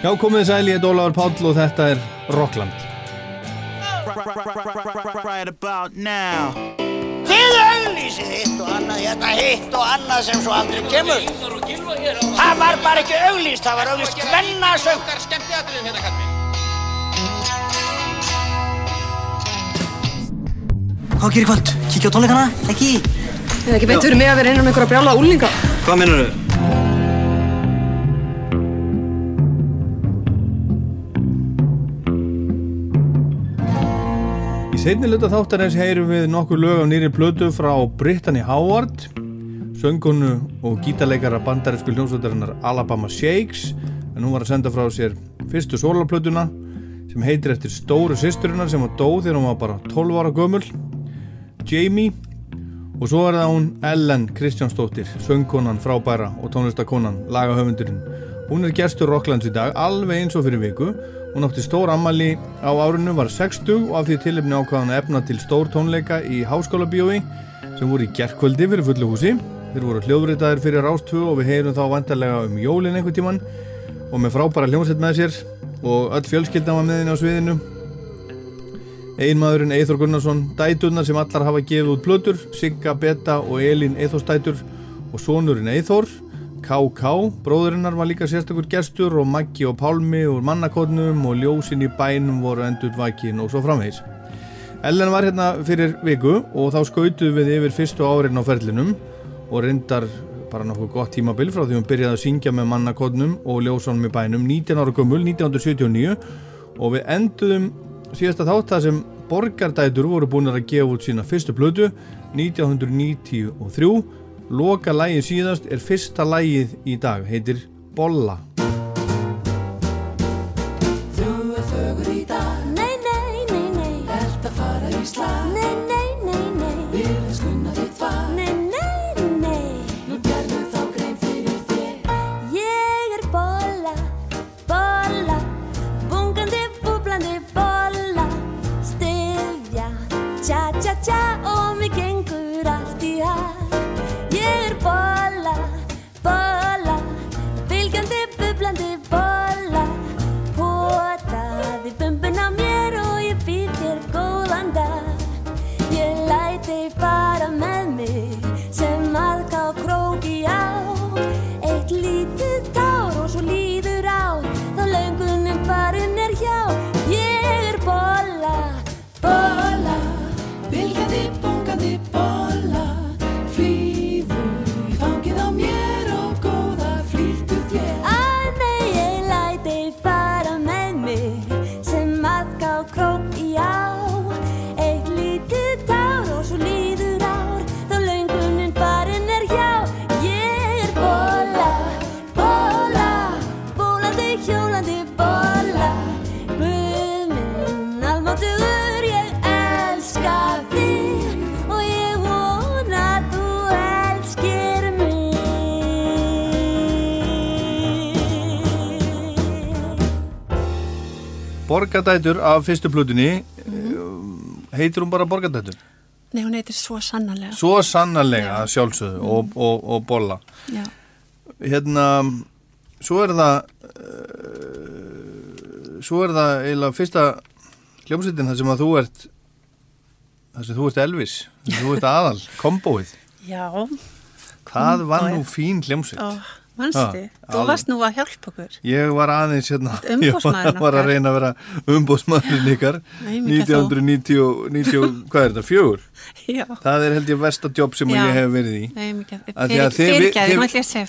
Já, komið sæli, ég er Ólaður Páll og þetta er Rockland. Right about now Þið auglýsið hitt og annað, hérna hitt og annað sem svo aldrei kemur. Það var bara ekki auglýst, það var auglýst hvennasöng. Hvað gerir kvöld? Kíkja á tónleikana? Ekki? Það er ekki beint fyrir mig að vera innan um einhverja brjála úlinga. Hvað minnur þau? Í seinni luta þáttarins heyrum við nokkur lög af nýri plötu frá Brittany Howard, söngunu og gítarleikara bandarísku hljómsveitarinnar Alabama Shakes, en hún var að senda frá sér fyrstu sólarplötuna sem heitir eftir stóru sýsturinnar sem var dóð þegar hún var bara 12 ára gömul, Jamie, og svo er það hún Ellen Kristjánsdóttir, söngkonan frábæra og tónlistakonan, lagahöfundurinn. Hún er gerstur Rocklands í dag, alveg eins og fyrir viku. Hún átti stór ammali á árinu, var 60 og af því tilefni ákvaðan að efna til stór tónleika í háskóla bíói sem voru í gerkvöldi fyrir fullu húsi. Þeir voru hljóðritaðir fyrir Rástvö og við heyrum þá vantarlega um jólin einhvern tíman og með frábæra hljómsett með sér og öll fjölskyldan var með henni á sviðinu. Einmaðurinn Eithor Gunnarsson, dæturnar sem allar hafa gefið út plötur, Sigga, Betta og Elin Eithorstætur og sonurinn Eithor KK, bróðurinnar var líka sérstakur gestur og Maggi og Pálmi úr mannakotnum og ljósin í bænum voru endur vakin og svo framvegs. Ellen var hérna fyrir viku og þá skautuð við yfir fyrstu árin á ferlinum og reyndar bara nokkuð gott tímabil frá því hún byrjaði að syngja með mannakotnum og ljósunum í bænum 19 ára gömul 1979 og við enduðum síðasta þátt það sem borgardætur voru búin að gefa út sína fyrstu blödu 1993 Loka lægið síðast er fyrsta lægið í dag, heitir Bolla. Borgadætur af fyrstu plutunni, Mhm. heitir hún bara Borgadætur? Nei, hún heitir svo sannarlega. Svo sannarlega sjálfsögðu og, og, og Bolla. Já. Hérna, svo er það, uh, svo er það eiginlega fyrsta hljómsveitin þar sem að þú ert, þar sem þú ert Elvis, þar sem þú ert aðal, kombóið. Já. Það var nú fín hljómsveit. Ó, manstu? Já, Þú varst nú að hjálpa okkur. Ég var aðeins hérna, ég var, að reyna að vera umbóðsmaðurinn ykkar Nei, mikið 1990, 90, hvað er þetta, fjögur? Já. Það er held ég versta sem Já. ég hef verið í. Nei, þið- Fyrirgæði,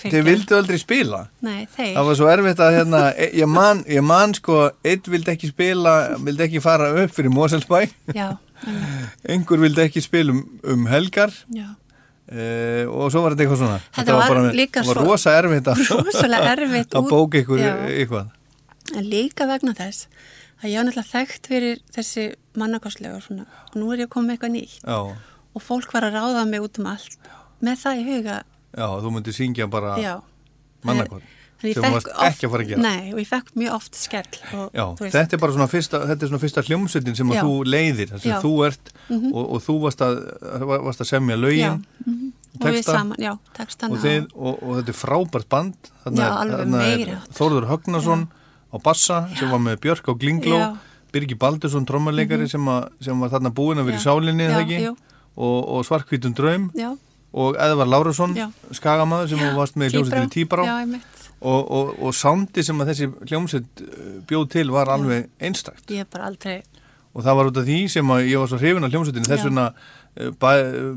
þið- vildu aldrei spila. Nei, þeir. Það var svo erfitt að hérna, e- ég man, ég man sko, einn vildi ekki spila, vildi ekki fara upp fyrir Moselsbæ, einhver vildi ekki spila um, um helgar já. Uh, og svo var þetta eitthvað svona. Þetta var bara, líka var rosa erfitt að, erfitt að bóka ykkur Já. eitthvað. En líka vegna þess að ég var náttúrulega þekkt fyrir þessi mannakostlega og nú er ég að koma með eitthvað nýtt. Já, Og fólk var að ráða mig út um allt. Með það í huga, já, þú myndir syngja bara já. Sem fékk varst ekki að fara að gera. Nei, og ég fekk mjög oft skell. Og, Já, þú þetta er bara svona fyrsta, fyrsta hljómsveitin sem þú leiðir, þú ert og, og þú varst að, varst að semja lögin mhm. og við saman, já, textana og, þið, og, og þetta er frábært band. Já, alveg meira. Þórður Högnason á bassa sem var með Björk á Glingló. Birgi Baldursson trommarleikari sem, að- sem var þarna búin að vera í sálinni Já, og, draum. Já, og Eðvar Lárusson skagamaður sem varst með í hljómsveitinni Tíbrá. Já, einmitt. Og, og, og sándi sem að þessi hljómsveit uh, bjóð til var alveg einstakt. Ég hef bara aldrei, og það var út af því sem að ég var svo hrifin af hljómsveitinni. Þess vegna uh,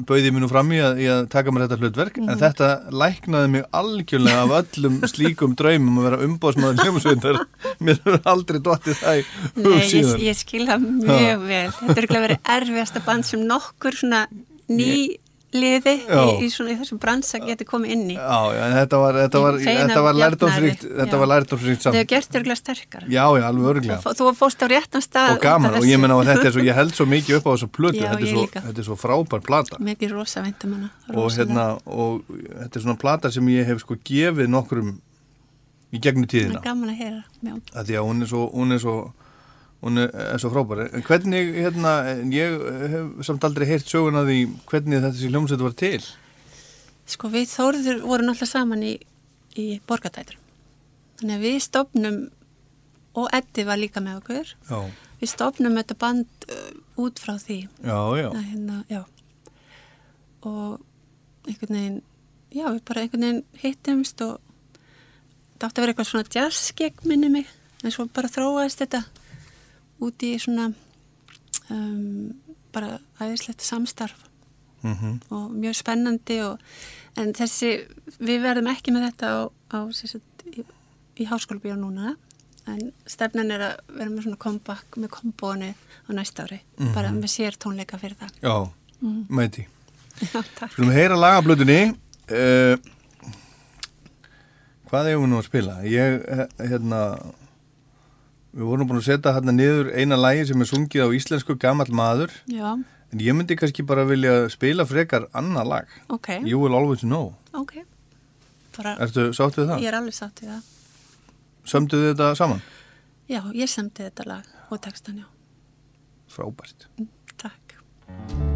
bauði mér nú fram í að, í að taka mér þetta hlutverk. Mhm. en þetta læknaði mig algjörlega af öllum slíkum draumum að vera umbóðsmaður hljómsveitar. Mér er aldrei dottið það í hug nei, ég, síðan. ég skil það mjög vel. Þetta er ekki verið erfiðasta band sem nokkur svona ný liði í, í, svona, í þessum bransa geti komið inn í. Já, já, en þetta var, þetta var, var jafnaði, þetta var lærdómsríkt Þau samt hefur gert örgulega sterkar. Já, já, alveg örglega Þú, fórst á réttan stað. og gaman og ég menna að þetta er svo, ég held svo mikið upp á þessu plötu, Já, þetta, er svo, þetta er svo frábær plata Mikið rosa veintum hana. og hérna, og þetta er svona plata sem ég hef sko gefið nokkrum í gegnum Það tíðina er gaman að heyra. Að því að hún er svo, hún er svo hún er, svo frábær. En hvernig, hérna, ég hef samt aldrei heyrt söguna því hvernig þetta sé hljómsveit var til. Sko við Þórður vorum alltaf saman í, í borgatætur. Þannig að við stopnum, og Eddi var líka með okkur, já, við stopnum þetta band uh, út frá því. já, já, Að, hérna, já. Og einhvern veginn, já við bara einhvern veginn hittumst og það átti að vera eitthvað svona jazzgegg minni mig, en svo bara þróaðist þetta út í svona um, bara æðislegt samstarf mhm. og mjög spennandi og, en þessi, við verðum ekki með þetta á, á sagt, í, í háskólabíó núna en stefnan er að vera með svona comeback með kombónu á næsta ári bara með sér tónleika fyrir það. Já, mæti. Já, takk. Skulum heyra lagablutunni uh, Hvað við nú að spila? Ég, eh, hérna Við vorum búin að setja hérna niður eina lagi sem er sungið á íslensku gamall maður. Já, en ég myndi kannski bara vilja spila frekar annað lag. Ok, You Will Always Know. Ok. Bara, Ertu sátt við það? ég er alveg sátt við það. Sömdu þið þetta saman? Já, ég semti þetta lag og textan, já, Frábært. Takk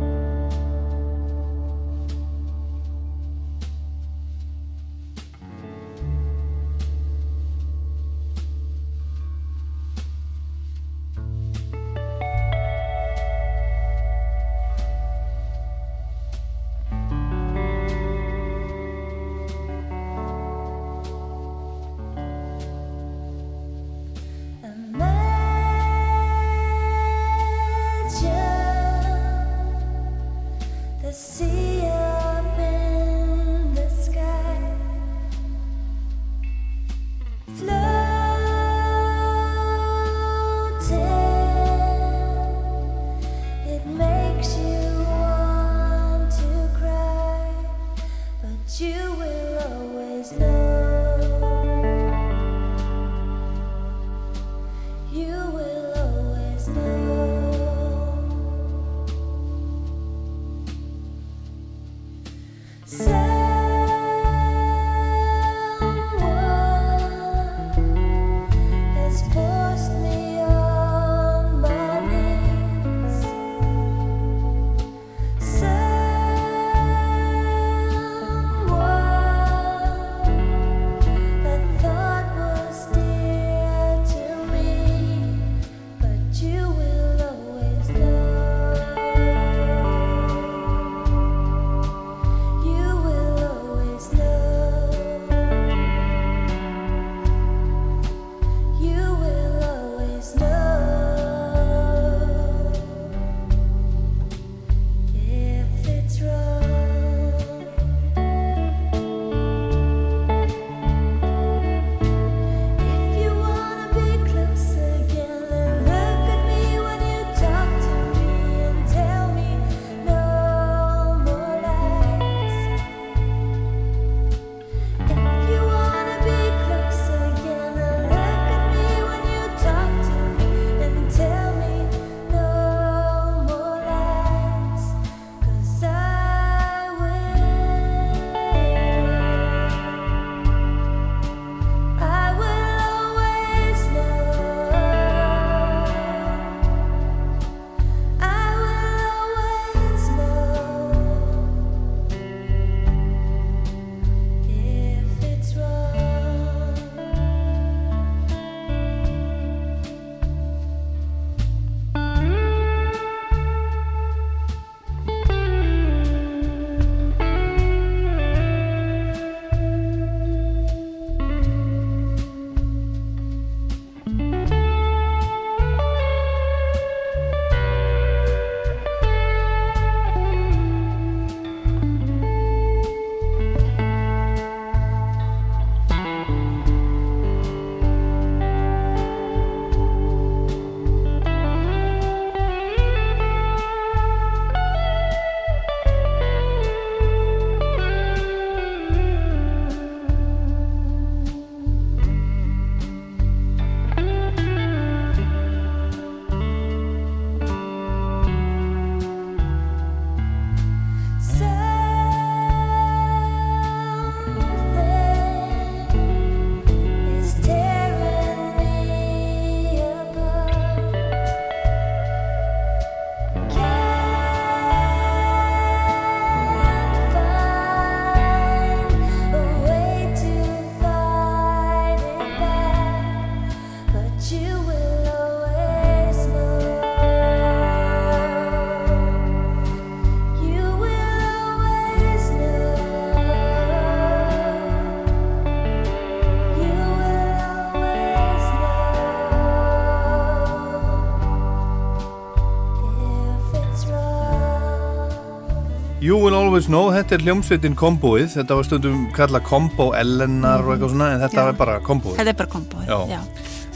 With Snow, þetta er hljómsveitin kombóið, þetta var stundum kalla kombó ellenar og eitthvað svona, en þetta Já. var bara kombóið. Þetta er bara komboð. Já. Já.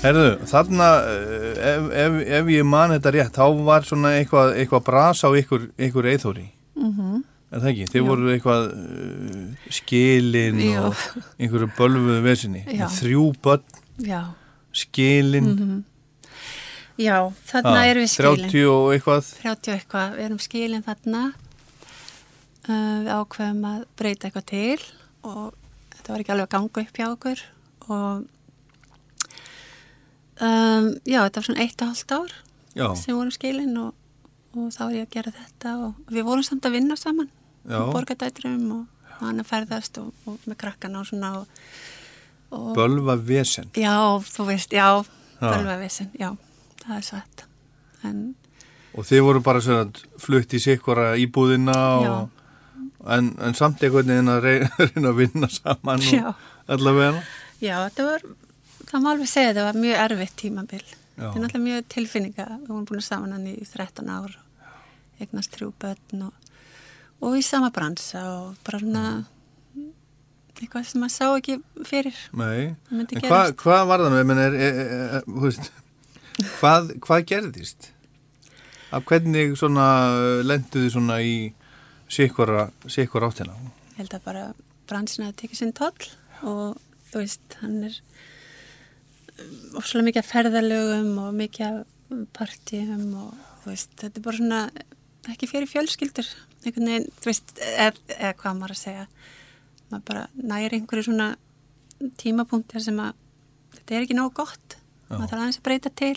Herðu, þarna, eh, ef, ef, ef ég man þetta rétt, þá var svona eitthvað, eitthvað bras á ykkur, ykkur eithóri. Mhm. Er það ekki? Þið voru eitthvað uh, skilin Já. og einhverju bölvuðu vesinni. Þrjú börn, Já. skilin. Mhm. Já, þarna erum við skilin. 30 og eitthvað. 30 og eitthvað, við erum skilin þarna. Uh, við ákveðum að breyta eitthvað til og þetta var ekki alveg að ganga upp hjá okkur og um, já, þetta var svona eitt og halvt ár Já, sem vorum skilin og, og þá er ég að gera þetta og við vorum samt að vinna saman borgadætrum og hann að ferðast og, og með krakkana og svona og, og bölva vesen. já, þú veist, já, Ha. bölvavissin, já, það er satt en Og þið voru bara svona flutt í sikkvara íbúðina Já. En, en samt einhvern veginn að reyna, að vinna saman allavega. Já, þetta var, það má alveg segja, þetta var mjög erfitt tímabil. Þetta er náttúrulega mjög tilfinninga. Við vorum búin að saman hann í 13 ár, eignast þrjú börn og, og í sama bransa og bara svona eitthvað sem maður sá ekki fyrir. Nei, Það en hvað hva var það menn er, er, er, veist, hvað, hvað gerðist? Af hvernig svona lenduði svona í sikkvara áttina? Ég held að bara bransin að tekið sinn toll og þú veist, hann er um, ofslega mikið af ferðalögum og mikið af partíum og þú veist, þetta er bara svona ekki fyrir fjölskyldur einhvern veginn, þú veist, eða eð, hvað maður að segja maður bara næri einhverju svona tímapunktir sem að þetta er ekki nógu gott Já. maður þarf aðeins að breyta til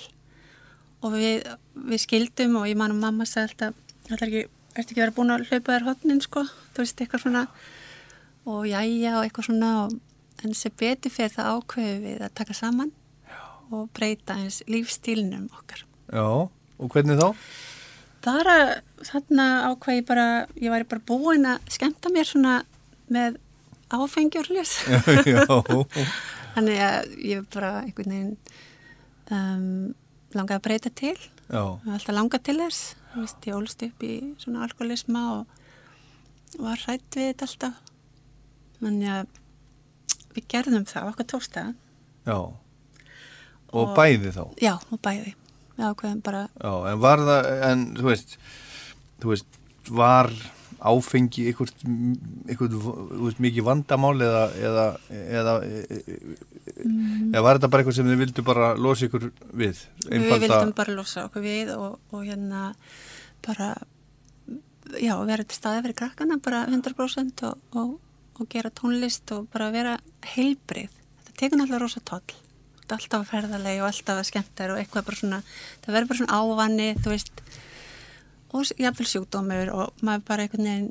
og við, við skildum og ég man að mamma sagði alltaf er ekki, ertu ekki verið búin að hlaupa þér hotnin sko, þú veist, eitthvað svona og jæja og eitthvað svona og, en sem betur fyrir það ákveðu við að taka saman Já. og breyta eins lífstílinum okkar. Já, og hvernig þá? bara þarna ákveði bara ég væri bara búin að skemmta mér svona með Já, þannig að ég bara einhvern veginn um, langaði að breyta til. Já, alltaf langa til þess Þú veist, ég ólst upp í svona alkoholisma og var hrætt við þetta alltaf þannig að við gerðum það, okkur tókst það já. Og, Og- bæði þá? já, og bæði ákveðum bara, Já, en var það, en þú veist, þú veist, var áfengi veist, mikið vandamál eða, eða, eða, eða var þetta bara eitthvað sem þið vildu bara losa ykkur við? við vildum bara losa okkur við og, og hérna bara já, vera til staði fyrir krakkana bara 100% og, og, og gera tónlist og bara vera heilbrið þetta tekur náttúrulega rosa er alltaf að ferðalegi og alltaf að skemmta og eitthvað bara svona, það verður bara svona ávanni þú veist og jafnvel sjúkdómur og maður bara einhvern veginn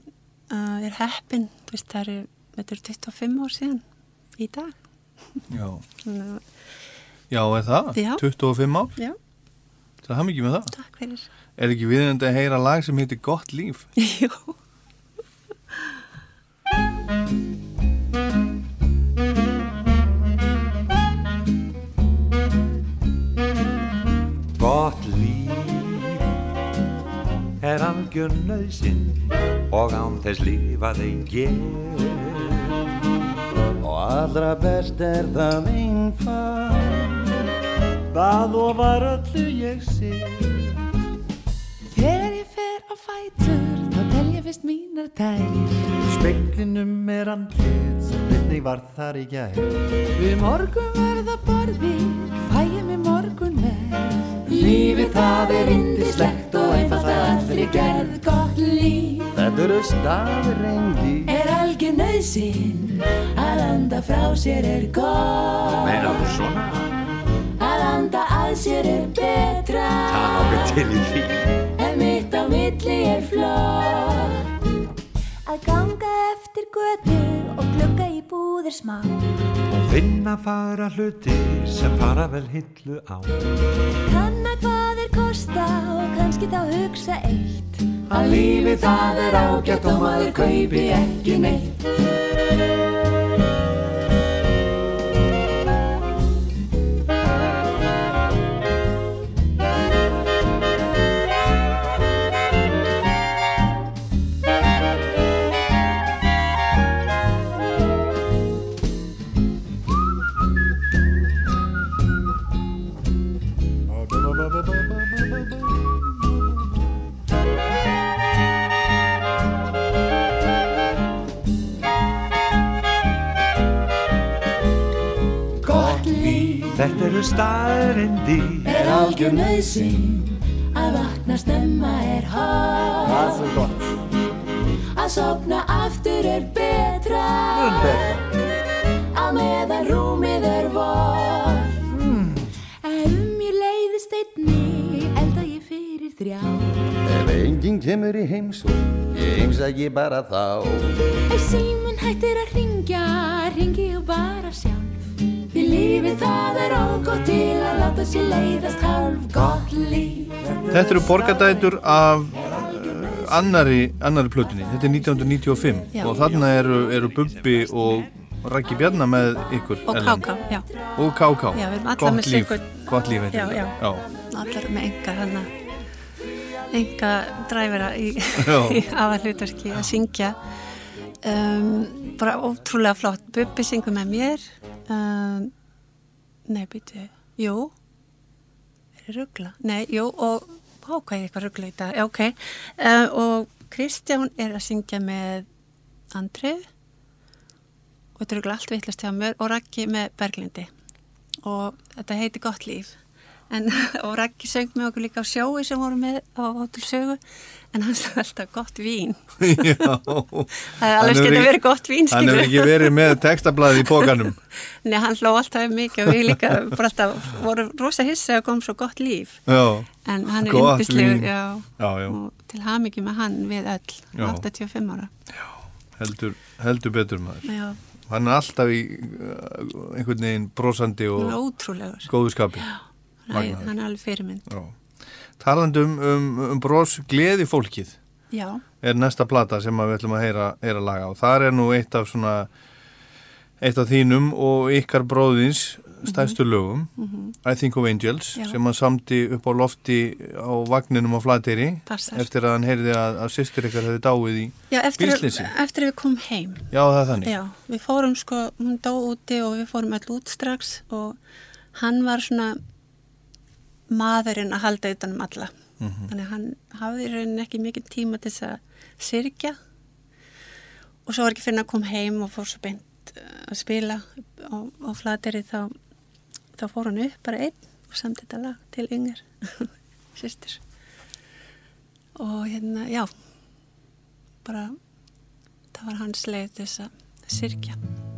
uh, er heppin þú veist, það eru, þetta eru 25 ár síðan í dag Já, að- já, er það? Já. 25 ár? já, Það er mikið með það. takk fyrir Er ekki viðendi að heyra lag sem heitir Gott líf? Jú Gott líf er algjör nöðsinn og án þess lifaði ég Og allra best er það einfalt Það og var öllu ég sé Þegar ég fer á fætur þá tel ég fyrst mínar tær. Speklinum er andlit sem einnig var þar í gær. Við morgun verða borði Lífið það er indislegt og einfalt að allri gerð. Gott líf Þetta eru staðir reyndi Er algjör nöðsinn að anda frá sér er gott. Meina þú svona? Að anda að sér er betra. Það er nokkuð til í því. En mitt á milli er flott. Að ganga eftir götu og glugga í búðir smá. Og finna fara hluti sem fara vel hillu á. Kanna hvað þeir kosta og kannski þá hugsa eitt. Að lífið það er ágætt og maður kaupi ekki neitt Þetta eru staðrindi Er algjör nöðsinn Að vakna stemma er hard Það er gott. Að sopna aftur er betra. Á meðan rúmið er vor Ef um mér leiðist einni Elda ég fyrir þrjá. Ef enginn kemur í heimsók Ég heimsæki bara þá. Ef síminn hættir að ringja lífið það er ógótt til að láta sér leiðast hálf gott líf. Þetta eru borgadætur af uh, annari, annari plötunni, þetta er 1995 Já. og þarna eru, eru Bubbi og Raggi Bjarnar með ykkur Og Ellen. káká, já. og Káká, Já, við erum allar gott með líf. gott líf heitir Já, þetta. já. Allar með enga hana enga dræfera í, í aðalhutverki að syngja. Um, bara ótrúlega flott. Bubbi syngur með mér. Um, Nei, býtu Jú. Ruggla? Nei, jú, og Há, hvað er eitthvað ruggla í dag? Ok. Uh, Og Kristján er að syngja með Andrið og þetta örugglega allt vittlust hjá mér og Raggi með Berglindi. Og þetta heiti Gott líf. En, og Raggi söng með okkur líka á sjói sem voru með á Hótel Sögu en hann sagði alltaf gott vín. Já. það er alveg skemmt að vera gott vín Hann hefur ekki verið með textablaði í pókanum Nei, hann hló alltaf mikið og við líka bara alltaf voru rosa hissi að kom svo gott líf. Já, en hann er yndislegur já, já, já, og til hamingi með hann við öll Já. 85 ára. Heldur, heldur betur maður. Já, Hann er alltaf í einhvern veginn brosandi er og góðu skapi. Er, hann er alveg fyrirmynd. Já. Talandi um, um, um bros gleði fólkið já, er næsta plata sem við ætlum að heyra, heyra laga og þar er nú eitt af svona eitt af þínum og ykkar bróðins stærstu lögum I Think of Angels Mhm. Já. sem hann samti upp á lofti á vagninum á Flateyri Passar. eftir að hann heyrði að, að sýstir ykkar hefði dáið í já eftir, eftir við komum heim Já, það er þannig Já, við fórum sko, hún dó úti og við fórum öll út strax og hann var svona maðurinn að halda utan um alla. Þannig að hann hafði í rauninni ekki mikið tíma til þess að syrkja og svo var ekki fyrir að koma heim og fór svo beint eh, að spila á, á flateri þá, þá fór hann upp bara einn og samt þetta lag til yngir sýstir. Og hérna, já, bara það var hans leið til þess að syrkja.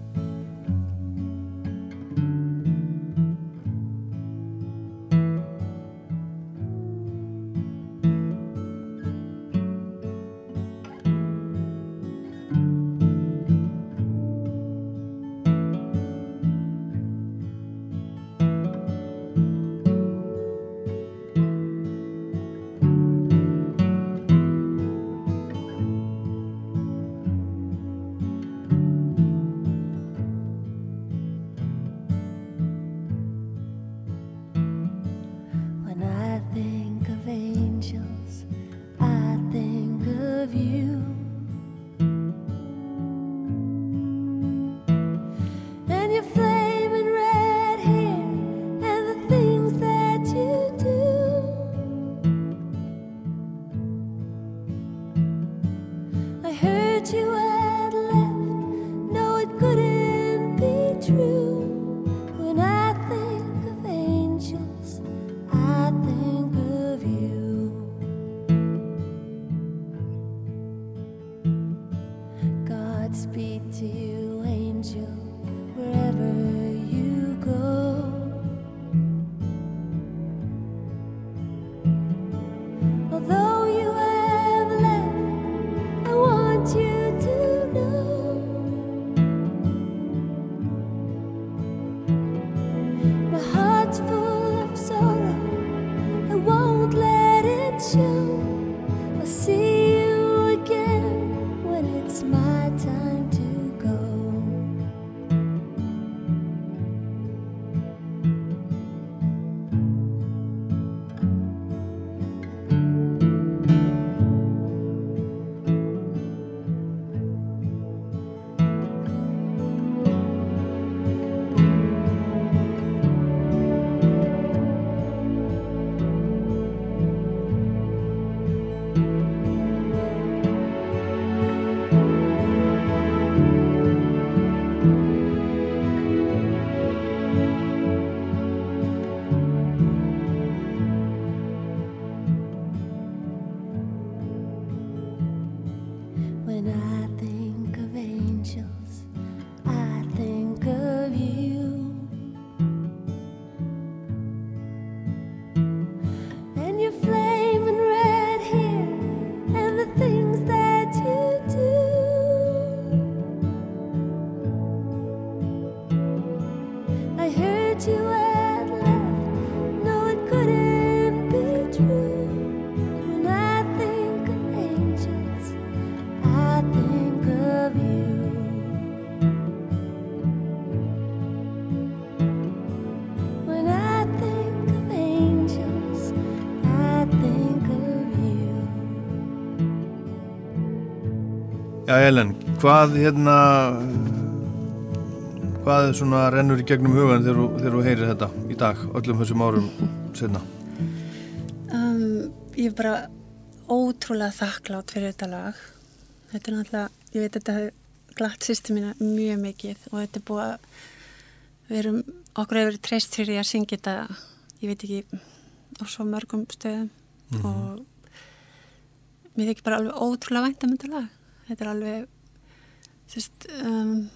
Já, Ellen, hvað hérna hvað svona rennur í gegnum hugan þegar, þú- heyrir þetta í dag, öllum þessum árum setna? Um, ég er bara ótrúlega þakklátt fyrir þetta lag. Þetta er náttúrulega, ég veit þetta hefur glatt sýstu mína mjög mikið og þetta er búið að við erum, okkur hefur verið treyst fyrir að syngja þetta, ég veit ekki, á svo mörgum stöðum og mér þykir bara alveg ótrúlega vænt að mynda lag. Þetta er alveg, sérst, um,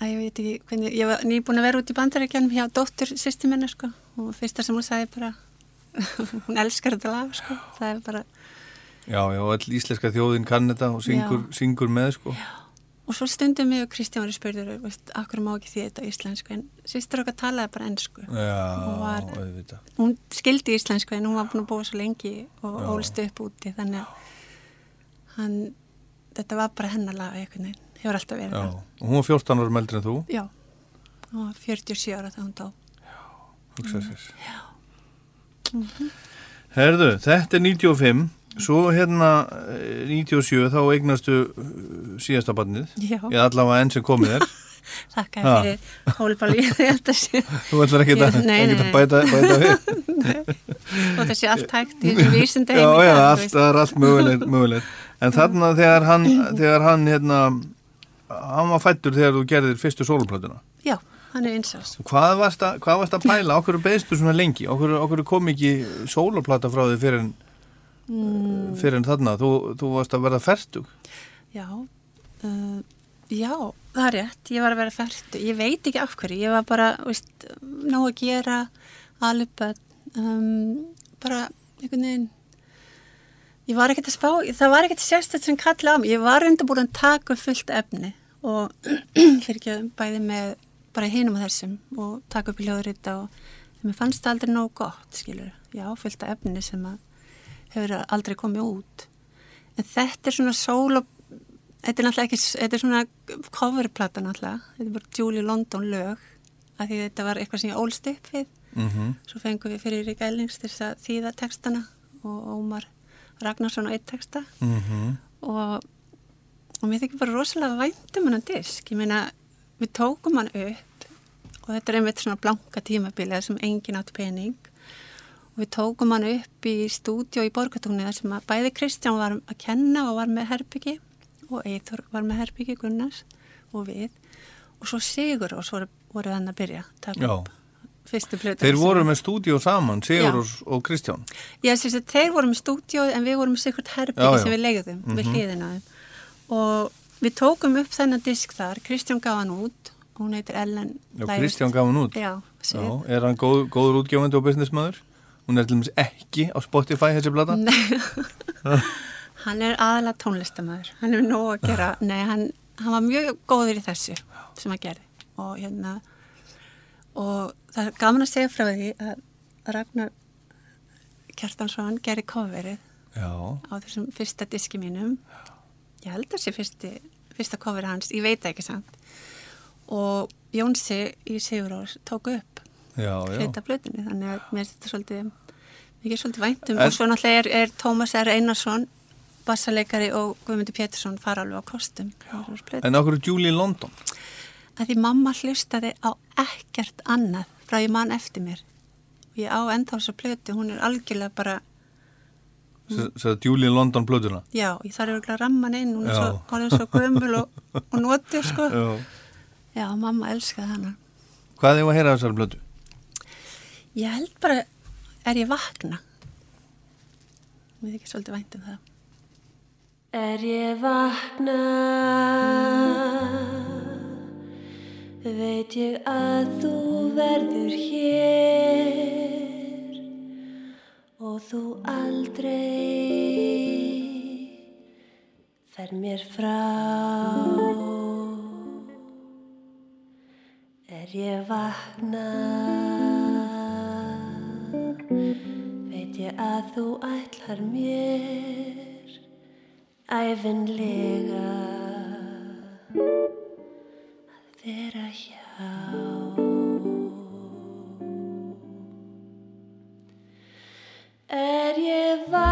að ég veit ekki hvernig, ég var nýbúin að vera út í bandarækjanum hjá dóttur sýstu minna sko og fyrsta sem hún sagði bara hún elskar þetta lag sko það er bara, Já, já, all íslenska þjóðin kann þetta og syngur, syngur með, sko. og svo stundum mig og Kristján var spurður, veist, akkur má ekki því þetta íslensku en sýstur okkar talaði bara ennsku Já, Hún var- hún skildi íslensku en hún var búin að búa svo lengi og Já. ólst upp úti þannig að hann, þetta var bara hennar lag einhvern veginn, hefur alltaf verið Já, og hún var 14 ára meldri en þú, Já, hún var 47 ára þegar hún dó hugsa sér. Já. Herðu, þetta er 95, svo hérna eh, 97 þá eignastu eh, síðasta barnið, Já. ég allavega enn sem komið er. Þakka Ha. fyrir hólbáli, ég held að sé Þú ætlar ekki að, Nei, ekki nei, að bæta, bæta við. og sé allt hægt í þessu vísindi Já, já, allt, það er allt mögulegt, mögulegt. En þarna þegar hann, þegar hann, hérna, hann var fættur þegar þú gerðir fyrstu sólplötuna. Já, hann er einsás Hvað varst að, hvað varst að pæla? Okkur beðstu svona lengi? Okkur, okkur kom ekki sólaplata frá því fyrir en, mm, fyrir en þarna? Þú, þú varst að verða fertug. Já uh, Já, það er rétt ég var að vera fært, ég veit ekki af hverju ég var bara, veist, ná að gera alveg um, bara einhvern veginn ég var ekkert að spá, það var ekkert sérstætt sem kalla á mig, ég var reynda búin að taka fullt efni og fyrir ekki að bæði með bara hinum og þessum og taka upp í hljóðrita og mér fannst það aldrei nóg gott, skilur, já, fullt af efni sem að hefur aldrei komið út. En þetta er svona sól og þetta er náttúrulega ekki, þetta er svona coverplata náttúrulega, þetta er bara Julie London lög, af því þetta var eitthvað sem ég ólst upp við. Mm Svo fengum við fyrir Rík Ellings til þess að þýða textana og Ómar Ragnarsson á eitt texta Mhm. og, og mér þykir bara rosalega væntum hann disk. Ég meina, við tókum hann upp og þetta er einmitt svona blanka tímabilið sem engin átt pening og við tókum hann upp í stúdíu í Borgatungni þar sem að bæði Kristján var að kenna og var með herbyggi og Eithor var með herbyggi Gunnars og við og svo Sigur og svo voru, voru hann að byrja að taka Já. upp fyrstu plötu Þeir voru með stúdíu saman, Sigur Já. og, Kristján. Já, þess að þeir voru með stúdíu en við vorum með Já, herbyggi sem við leiðum við Mhm. hliðina á þeim og við tókum upp þennan disk þar Kristján gaf hann út hún heitir Ellen Já, Lægust. Kristján gaf hann út. Já, Já, er hann góð, góður útgefandi og businessmaður? Hún er til dæmis ekki á Spotify þessi blata? Nei, hann er aðalega tónlistamæður hann er nóg að gera nei, hann, hann var mjög góður í þessu sem hann gerði og hérna og það er gaman að segja frá því að Ragnar Kjartansson gerði coverið Já. á þessum fyrsta diski mínum ég held sé fyrsti, fyrsta cover hans, ég veit ekki samt og Jónsi í Sigurós tók upp Já, já. hluta blöðinni, þannig að mér þetta svolítið mikið svolítið væntum En- og svo náttúrulega er, er Tómas R. Einarsson bassaleikari og Guðmundur Pétursson fara alveg á kostum En okkur er Julie London? að því mamma hlustaði á ekkert annað frá ég mann eftir mér ég á þessu plötu, hún er algjörlega bara Sæða Julie London blötuna? Já, ég þarf örugglega að ramma hann inn, hún er svo, hún er svo gömul og, og notið, sko. Já. Já, mamma elskaði hana. Hvað er að heyra þessar blötu? Ég held bara, er ég vakna? Mér þykir svolítið vænt um það. Er ég vakna Veit ég að þú verður hér Og þú aldrei Fer mér frá. Er ég vakna Veit ég að þú ætlar mér æfinlega vera hjá. Er ég vakna,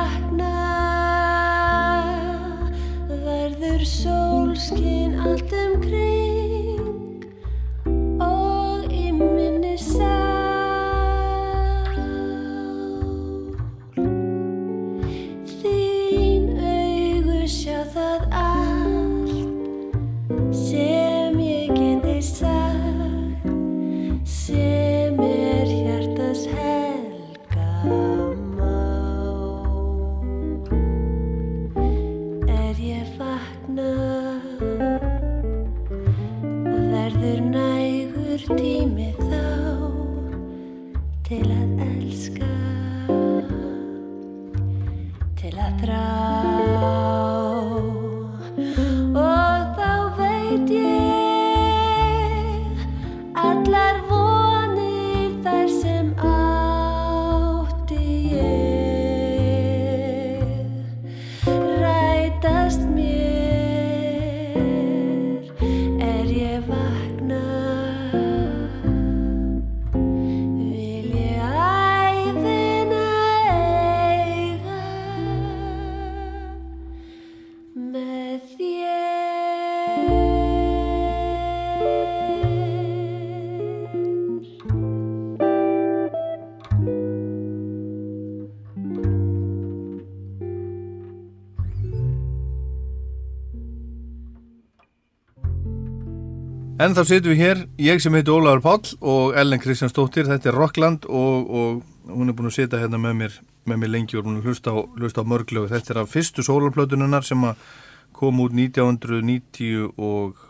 En þá sitjum við hér, ég sem heiti Ólafur Páll og Ellen Kristjánsdóttir, þetta er Rockland og, og hún er búin að sitja hérna með mér, með mér lengi og hún er hlusta á, á mörglögu. Þetta er af fyrstu sólarplötununnar sem kom út 1990 og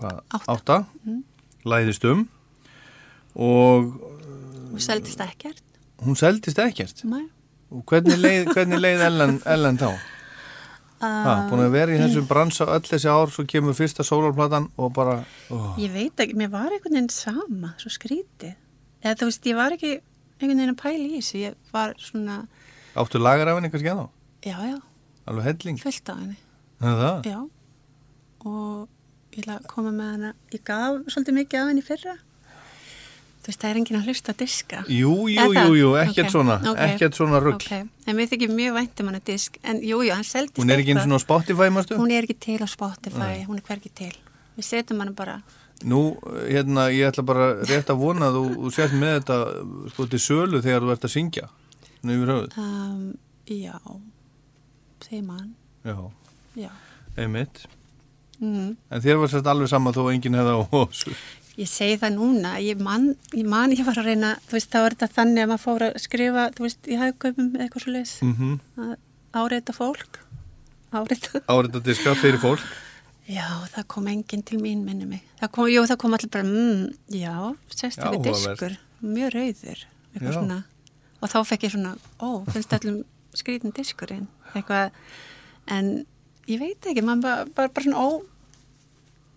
hvað, átta, læðist um og og seldist ekkert hún seldist ekkert. Nei. Og hvernig leið, hvernig leið Ellen, Ellen þá? Ha, búin að vera í þessum bransa öll þessi ár, svo kemur fyrsta sólarplatan og bara, oh, Ég veit ekki, mér var einhvern veginn sama, svo skrítið. Eða þú veist, ég var ekki einhvern veginn að pæla í þessu, ég var svona, áttu lagar af henni kannski enná? já, já, Alveg helling? fullt á henni. Er? Já, og ég ætla að koma með hana, ég gaf svolítið mikið af henni fyrra. Þú veist, það er enginn að hlusta að diska. Jú, jú, jú, jú, ekkert Ok, svona, ok, ekkert svona rugl. Ok, en mér þykir mjög vænt um hana disk, en jú, jú, hann seldist Hún er ekki eitthvað. svona á Spotify, mástu? Hún er ekki til á Spotify, Nei. hún er hvergi til. Við setjum hana bara, Nú, hérna, ég ætla bara rétt að vona að þú, þú sért með þetta sko til sölu þegar þú ert að syngja. Nú yfir höfuð. um, já, segir mann, Já, já. einmitt. Mm. En þér var sérst alveg sama þó enginn hefði á hósu. Ég segi það núna, ég man, ég man ég var að reyna, þú veist, þá er þetta þannig að maður fór að skrifa, þú veist, í hagkaupum eitthvað svo leis, Mm -hmm. að áreita fólk, áreita. Árið að diska fyrir fólk. Já, það kom enginn til mín, minni mig. Það kom, jú, það kom allir bara, mm, já, sérstaklega diskur, mjög rauður, eitthvað Já. svona. Og þá fekk ég svona, ó, finnst allum skrítin diskurinn, eitthvað, en ég veit ekki, maður bara, bara, bara svona, ó,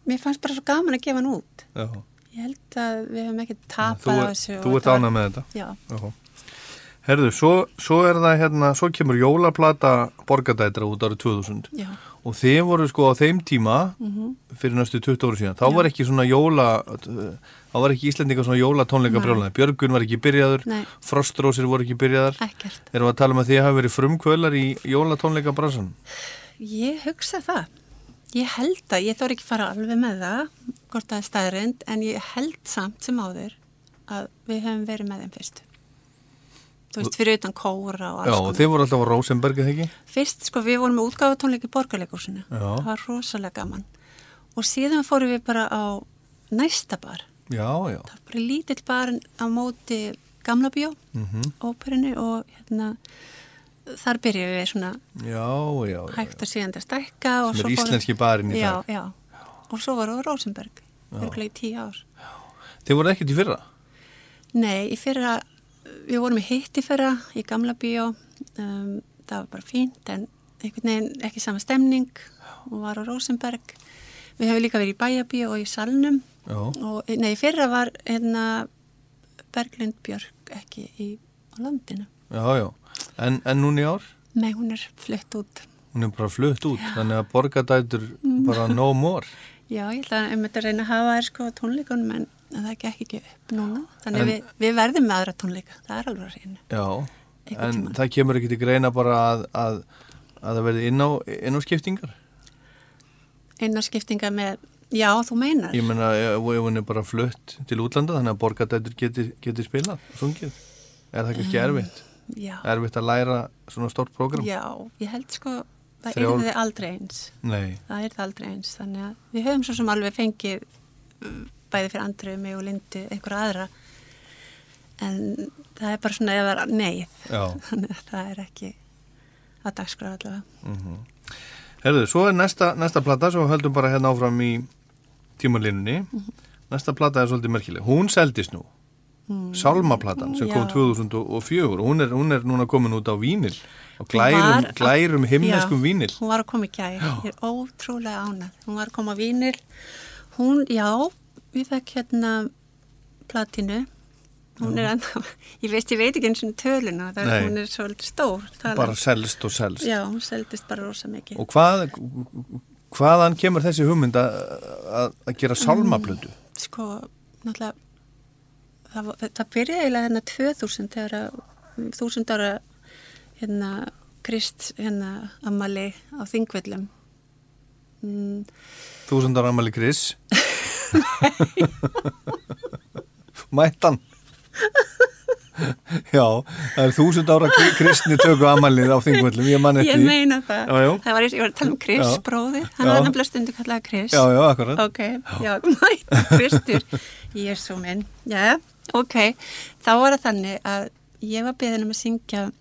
mér fannst bara svo gaman að gefa hann út. Já. Ég held að við hefum ekki tapað á þessu. þú ert ánað með þetta. Já, Já. Herðu, svo, svo er það hérna, svo kemur jólaplata borgadætra út árið 2000 já, og þið voru sko á þeim tíma Mhm. fyrir næstu 20 ára síðan, þá var ekki svona jóla þá var ekki Íslendinga svona jólatónleika brjólaði, Björgun var ekki byrjaður Nei. Frostrósir voru ekki byrjaðar ekkert. erum við að tala um að þið hafi verið frumkvölar í jólatónleika bransan Ég hugsa það. Ég held að, ég þór ekki fara alveg með það, hvort það er staðrind, en ég held samt sem áður að við hefum verið með þeim fyrst. Þú veist, fyrir utan kóra og Já, alls og konar. þið voru alltaf á Rosenberg eða ekki? Fyrst, sko, við vorum með útgáfatónleik í borgarleikúsinu. Já. Það var rosalega gaman. Og síðan fórum við bara á næsta bar. Já, já Það var bara lítill bar á móti gamla bíó, mm óperinu og hérna, þar byrjuðum við svona Já, já, hægt og síðan að stækka Sem er íslenski barinn í já, dag. Já, og svo varum við Rosenberg í tíu ár. Þið voru ekkert í fyrra? Nei, í fyrra við vorum í hitt í fyrra í gamla bíó. Um, það var bara fínt en veginn ekki sama stemning og var á Rosenberg við hefum líka verið í bæjabíó og í salnum. Og nei, í fyrra var hérna Berglind Björk ekki í á landinu. Já, já En, en núna í ár? Nei, hún er flutt út Hún er bara flutt út, þannig að borgadætur bara no more Já, ég ætla að um þetta reyna að hafa þær sko á tónleikunum en það gekk ekki upp núna. Þannig En- við, við verðum með aðra tónleika, það er alveg að reyna. Já, Einhvern en tímann. það kemur ekki til greina bara að, að, að það verði inn á, inn á skiptingar einarskiptinga með, já þú meinar Ég menna ef ef hún er bara flutt til útlanda þannig að borgadættur geti, geti spilað sungið. Er það ekki Um, erfitt? Já, Erfitt að læra svona stort prógram? já, ég held sko það Þrjár- er þið aldrei eins Nei. það er það aldrei eins þannig að við höfum svo sem alveg fengið um, bæði fyrir andru mig og lindu einhverja aðra en það er bara svona eða neyð Já. þannig að það er ekki að dagskrá allavega Herðu, svo er næsta, næsta plata svo höldum bara hérna áfram í tímalínunni. Mhm. Næsta plata er svolítið merkileg. Hún seldist nú. Sálmaplatan sem kom Mm. Já. 2004 og hún er, hún er núna komin út á vínil og glærum, glærum himneskum Já, vínil. hún var að koma í gær, ég er ótrúlega ánað hún var að koma á vínil hún, já, við fekk hérna platinu hún er ennþá, ég veist, ég veit ekki eins og töluna, það, Nei. hún er svolítið stór talan. Bara selst og selst. já, hún seldist bara rosa mikið Og hvað, hvaðan kemur þessi hugmynd að, gera sálmaplötu? sko, náttúrulega það, það byrjaði eiginlega hérna 2000 þegar að þúsund ára hérna Krist hérna ammali á þingvellum mm, Þúsundar amali Chris Mættan Já, það er þúsund ára kri- kristni töku amalið á þingvöllum, ég man eftir Ég meina það. Já. Það var, ég var að tala um Já. bróðir. Hann Já. var nefnilega stundu kallaða Chris. Já, já, akkurat. Ok, já, mætti Kristur. Jésu minn. Já, ok. Þá var það þannig að ég var beðin um að syngja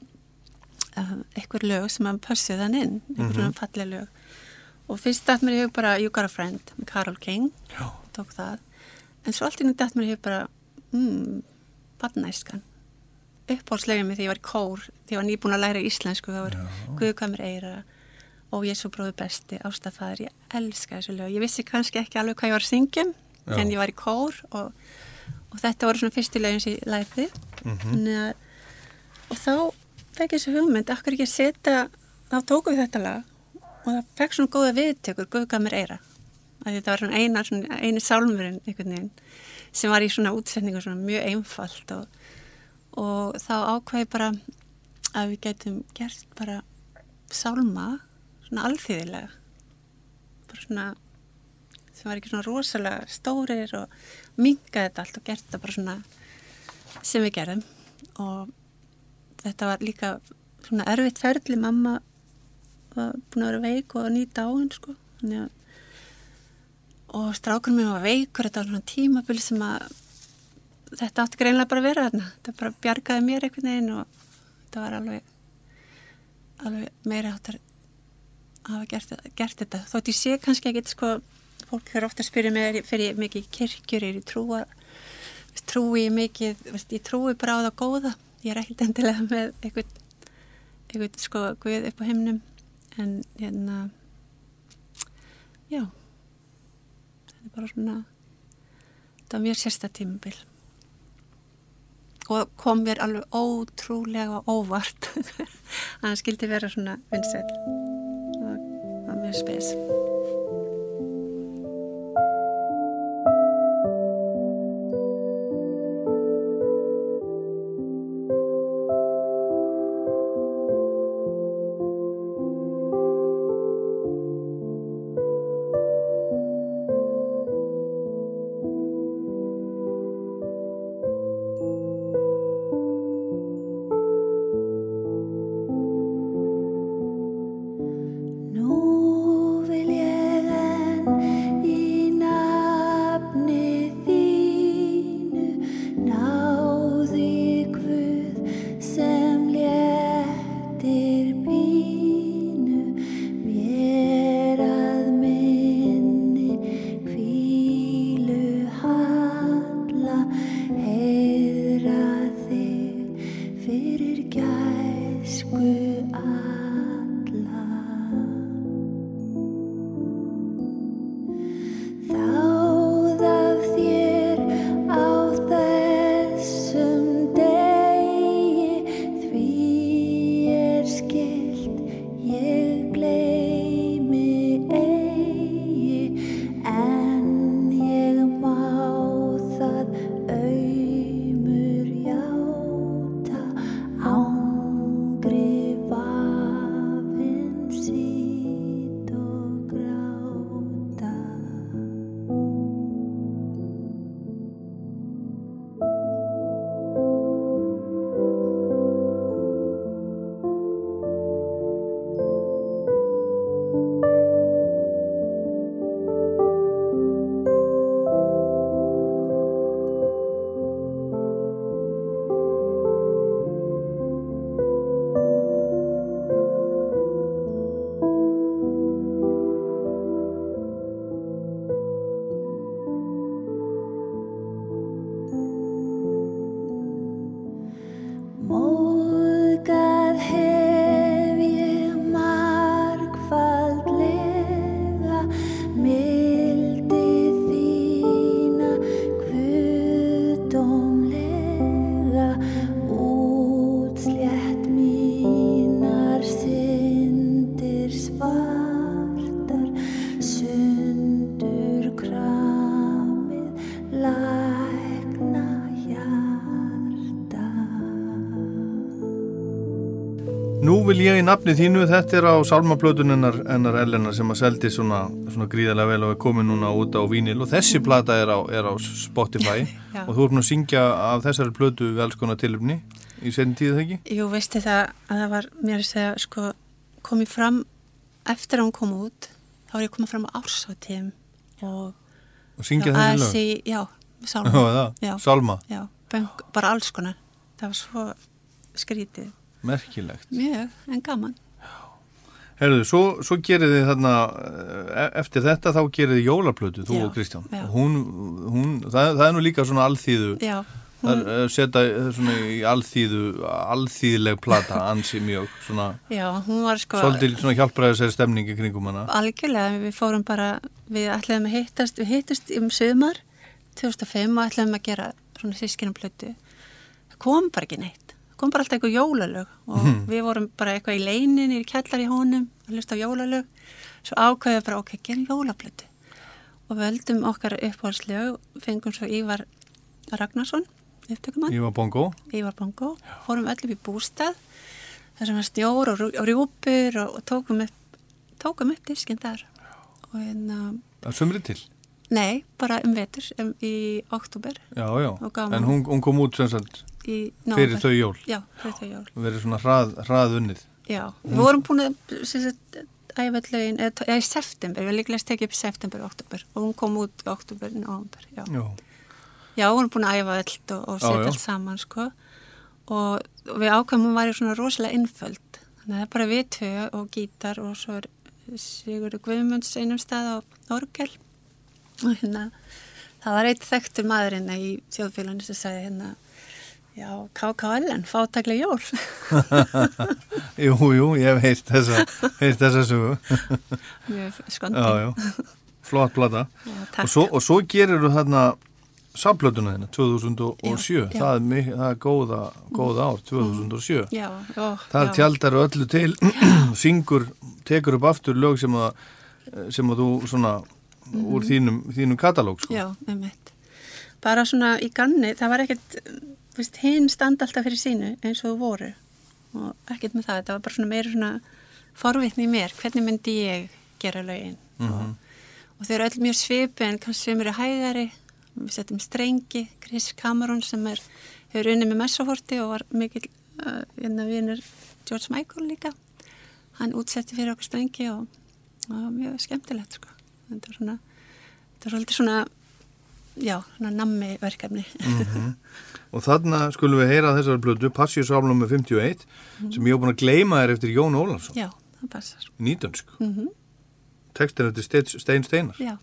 uh, einhver lög sem að pössu þann inn, Mhm. mm falleg lög. Og fyrst dætt mér hug bara You Got a Friend með Carol King. Já. Tók það. En svo allt í nýtt dætt mér hug bara, mm, badnæskan uppáhaldslegin mig þegar ég var í kór þegar ég var nýbúin að læra íslensku það var Guðkvæmur Eira og Jésu bróði besti, Ástafæður ég elska þessu lög, ég vissi kannski ekki alveg hvað ég var að syngja en ég var í kór og, og þetta voru svona fyrstu lögin sem ég læði Mhm. að, og þá fekk ég þessu hugmynd, akkur ekki að setja þá tókum við þetta lag og það fekk svona góða viðtökur Guðkvæmur Eira. Að þetta var svona eina, svona eini sálmurinn veginn sem var í svona útsetningu svona mjög einfalt og og þá ákvæði bara að við getum gert bara sálma svona alþýðilega bara svona sem var ekki svona rosalega stórir og mingaði þetta allt og gert þetta bara svona sem við gerðum. Og þetta var líka svona erfitt ferli. Mamma var búin að vera veik og nýta áhund sko. Þannig að og strákurinn mér var veikur. Þetta var svona tímabil sem að þetta átti greinlega bara að vera þarna. Þetta bara bjargaði mér einhvern veginn og þetta var alveg alveg meira áttar að hafa gert, gert þetta. Þótt ég sé kannski ekkit sko fólk fyrir ofta að spyrja mig fyrir ég mikið kirkjur? Er ég trúa trúi ég mikið veist, ég trúi það góða. Ég er ekkit endilega með einhvern, einhvern sko guð upp á himnum. En hérna já. Þetta er bara svona þetta var mjög sérsta tímabil. Og kom mér alveg ótrúlega óvart. Að hann skildi vera svona vinsæl það var mjög spes í nafni þínu, þetta er á sálmaplötun hennar, hennar Ellenar sem að seldi svona, svona gríðarlega vel og er komið núna út á vínil og þessi plata er á, er á Spotify. Og þú nú að syngja af þessari plötu við alls konar tilumni í senn tíð þegar ekki? Jú, veistu það að það var mér að segja, sko, komið fram eftir að hún kom út þá var ég komið fram á ársáttíðum og Og syngja þessi lög? ASI, Já, Sálma það, Já. Sálma, Já, bara alls konar. Það var svo skrítið merkilegt. Mjög, en gaman. Herðu, svo, svo gerir þið þarna eh, eftir þetta þá gerir þið jólaplötu, þú Já, og Kristján. hún, hún það, það er nú líka svona alþýðu Já, það hún, er eh, setja svona í alþýðu alþýðleg plata ansi mjög svona, já, hún var sko svolítið svona hjálpraði sér stemningi kringum hana. Algjörlega, við fórum bara við ætlaðum að hittast, við hittast um sömar 2005 og ætlaðum að gera svona sískinum plötu það kom bara ekki neitt. það kom bara alltaf eitthvað jólalög og við vorum bara eitthvað í leinin í kellar í honum að hlusta á jólalög. Svo ákveðum bara, ok, gerum jólaplötu. Og völdum okkar uppáhaldslög fengum svo Ívar Ragnarsson upptökumann. Ég var bongo. Ívar Bongo, fórum öll upp í bústað þar sem var snjór og, og rjúpur og, og tókum upp tókum upp diskinn þar. Og hérna, að sumri til nei, bara um vetur um, í oktober já, já. Og en hún, hún kom út sem sagt í fyrir þau jól? Já, fyrir þau jól. Verið svona hrað, hrað unnið Já, við vorum búin að sem sagt, æfellögin, eða í september við varum líklega tekið upp í september og oktober og hún kom út í oktober, november já. já, Já, við vorum búin að æfa allt og, og setja allt saman sko. og, og við ákvæmum hún væri svona rosalega innföld þannig að það er bara við tvö og gítar og svo er Sigurður Guðmunds einum stað á Orgel og hérna það var eitt þekktur maður hérna í þjóðfélaginu sem sagði hérna já, KKLN, fátaklega jól. Jú, jú, ég hef heyrt þessa heyrt þessa sögu. Mjög skondi já, já, flott plata. Já, og svo, og svo gerir þú þarna samplötuna þina 2007 Já, já. það er, mik- það er góða, góða ár 2007 já, ó, Það tjaldar öllu til, syngur, tekur upp aftur lög sem að, sem að þú svona úr þínum, þínum katalóg sko. Mhm. Já, einmitt. Bara svona í ganni, það var ekkert, veist, hinn standa alltaf fyrir sínu eins og voru. Og ekkert með það, þetta var bara svona meira svona forvitni í mér, hvernig myndi ég gera lögin? Og, og þau eru öll mjög svipi en kannski sem eru hægari, við setjum strengi, Chris Cameron sem er, hefur unnið með Messoforti og var mikil, uh, hérna vinur George Michael líka, hann útsetti fyrir okkur strengi og, og mjög skemmtilegt sko, þetta var svona, þetta var svolítið svona já, svona nammi verkefni Og þarna skulum við heyra þessar blödu, Passíus álum með 51, sem ég hef búin að gleyma þér eftir Jón Ólafsson, já, það passar nýdönsk. mm -hmm. Tekstin eftir Stein Steinar. já,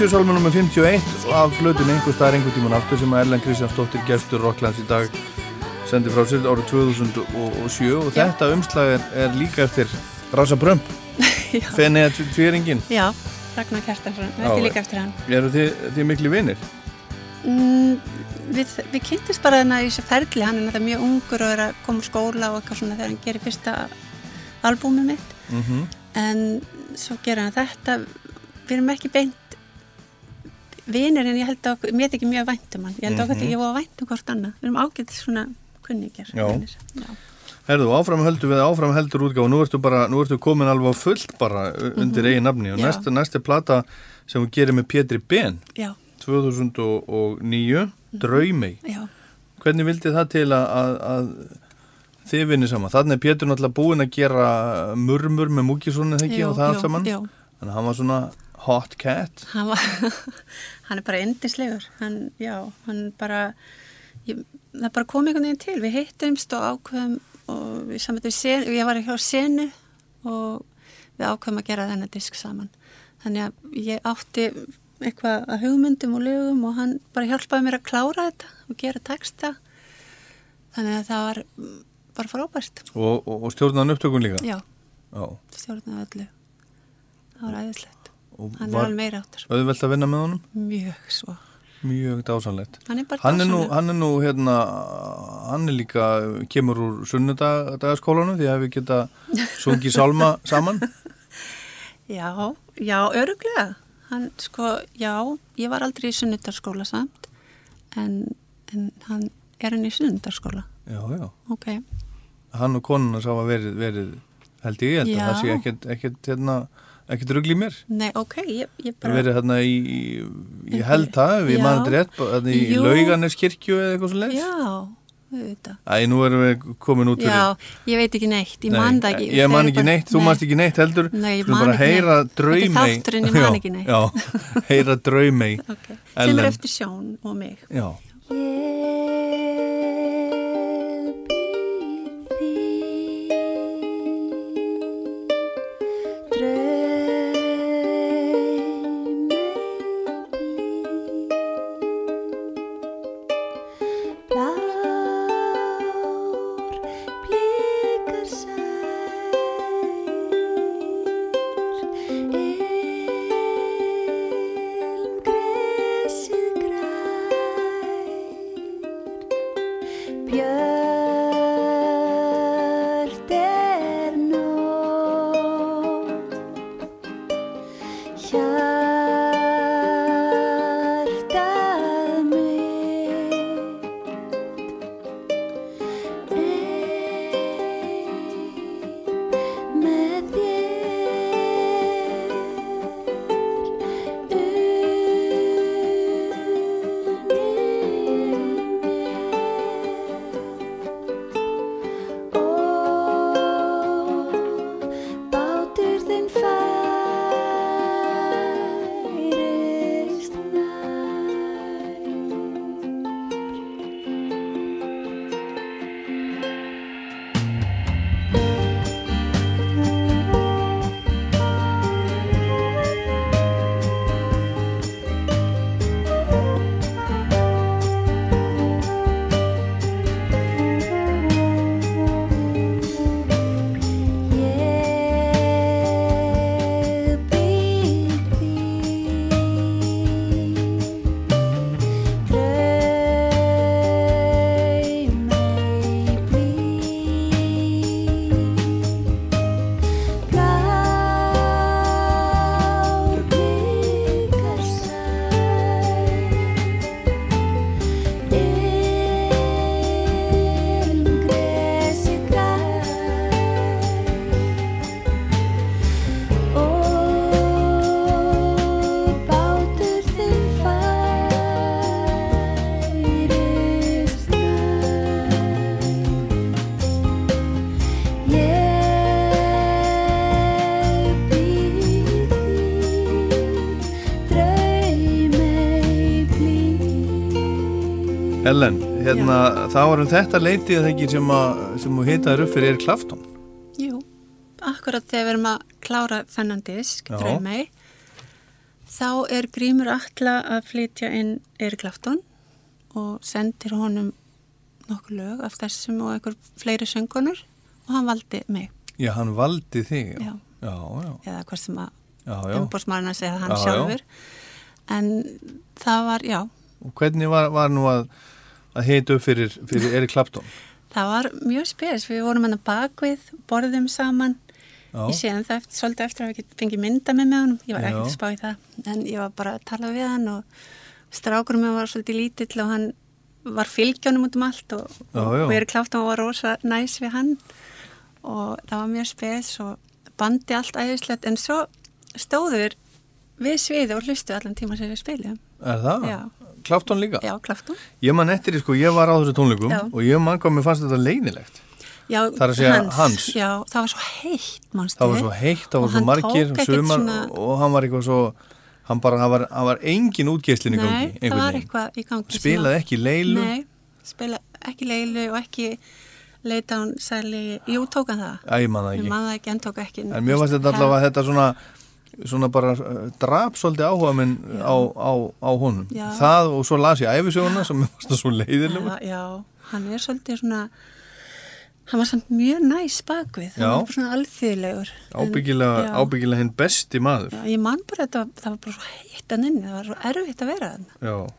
Passjúsálma nr. 51 af flötun einhver staðar einhver tíman aftur sem að Ellen Kristjánsdóttir gestur Rocklands í dag sendi frá sér árið 2007 og Já. þetta umslag er, er líka eftir Rasa Brömp Já. Fenni að tvíringin Já, Ragnar Kjartansson, þetta er líka eftir hann. Eru þið, þið miklu vinir? Mm, við, við kynntumst bara þarna í þessu ferli, hann er mjög ungur og er að koma úr skóla og eitthvað svona þegar hann gerir fyrsta albúmið mitt Mm en svo gerir hann þetta við erum ekki beint vinir en ég held að okkur, mér er ekki mjög vænt um hann ég held að okkur Mhm. ekki ég var vænt um hvort annað við erum ágætt svona. Já. Herðu, áfram heldur við áfram heldur útgáð nú ertu bara, nú ertu komin alveg fullt bara undir eigin nafni og Mhm. Næsta, næsta plata sem hún gerir með Pétri Ben Já. 2009 Draumey Já. Hvernig vildi það til að, að, að þið vinni saman? Þannig er Pétur náttúrulega búinn að gera murmur með Múkisson eða ekki Jú, og það allt saman. Þannig að hann var svona hot cat? Hann var hann er bara endislegur hann, já, hann bara ég, það bara kom einhvern veginn til. Við hittumst og ákveðum og við saman við sen, ég var hjá senu og við ákveðum að gera þennan disk saman. Þannig að ég átti eitthvað að hugmyndum og lögum og hann bara hjálpaði mér að klára þetta og gera texta. Þannig að það var bara frábært. Og, og, og stjórnaðan upptökun líka? Já, Já. stjórnaði öllu. Það var æðislegt hann er alveg meira áttur Auðvelt að vinna með honum? mjög svo. Mjög dásanlegt hann er bara Hann er, nú, hann er nú hérna hann er líka, kemur úr sunnudagaskólanum því að við geta sungið sálma saman. Já, já, öruglega. Hann, sko, já, ég var aldrei í sunnundarskóla samt, en, en hann er hann í sunnundarskóla. Já, já. Ok, Hann og konuna sá að verið, verið held ég, ég held að það sé ekkert, ekkert, hérna, ekkert rugl í mér nei, ok, ég, ég bara... verið hérna í, í ég held það, ég Já. mann rétt hérna í Jú. laugarneskirkju eða eitthvað svo leys Já, við veit það. Æ, nú erum við komin út fyrir Já, ég veit ekki neitt, ég man það ekki. Ég man Þeir ekki bara- neitt, þú nei. manst ekki neitt heldur Nei, ég Skulum man bara ekki heyra neitt. Þetta er draumei þátturinn, ég man Já, ekki neitt. Já, heyra draumei Ok, sem er eftir sjón og mig. Já, Björt hérna þá erum þetta leitið ekki sem að sem þú hitaður upp fyrir Erik Klafton Jú, akkurat þegar við erum að klára þennan disk, Já. draumei, Þá er Grímur Atla að flytja inn Erik Lafton og sendir honum nokkur lög af þessum og einhver fleiri söngunur og hann valdi mig. Já, hann valdi þig, já. Já. Já, eða hvað sem að að segja hann já. sjálfur en það var, já Og hvernig var, var nú að, að heita upp fyrir, fyrir Erik Clapton? það var mjög spes, við vorum hann að bakvið borðum saman Já. ég sé en það eftir, svolítið eftir að við fengið mynda með með honum, ég var ekkert að spá í það en ég var bara að tala við hann og strákurum mér var svolítið lítill og hann var fylgjónum út um allt og, Já, já. og Erik Kláftan var rosa næs við hann og það var mjög spes og bandi allt æðislegt en svo stóður við sviði og hlustu allan tíma sem við spilum Er það? Já. Clapton líka? Já, Kláftan Ég man eftir því, sko, ég var á þessu tónleikum Já. og ég man hvað mér fannst þetta leinilegt. Já, Það að segja hans. Já, það var svo heitt, mannstu Það var svo heitt, það Og var svo margir, sumar svona- og hann var eitthvað svo, hann bara, hann var, hann var engin útgeislin í gangi. Nei, það var eitthvað í gangi Spilaði ekki leilu. Nei, spilaði ekki leilu og ekki leita hún sæli Jú, tók hann það Æ, ég man það Ég ekki. man það ekki, en tók ekki En mér fannst þetta allavega þetta svona, svona bara uh, drap svolítið áhuga minn á, á, á honum. Já. Það og svo las ég æfisöguna sem mér fannst það svo leiðilega. Já, já, hann er svolítið svona hann var samt mjög næs bakvið hann var bara svona alþýðilegur En- Ábyggilega, ábyggilega hinn besti maður. já, Ég man bara þetta, það var bara svo heitt að nynni það var svo erfitt að vera þann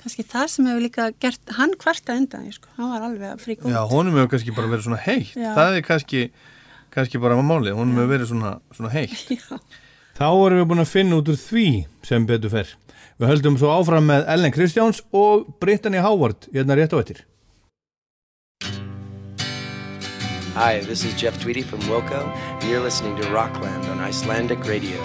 kannski það sem hefur líka gert hann kvarta undan, sko. hann var alveg að fríka út já honum hefur kannski bara verið svona heitt. Það er kannski, kannski bara málið, honum hefur verið svona, svona heitt. Já. Þá erum við búin að finna út úr því sem betur fer. Við höldum svo áfram með Ellen Kristjáns og Brittany Howard hérna rétt á ettir. Hi, this is Jeff Tweedy from Wilco, and you're listening to Rockland on Icelandic Radio.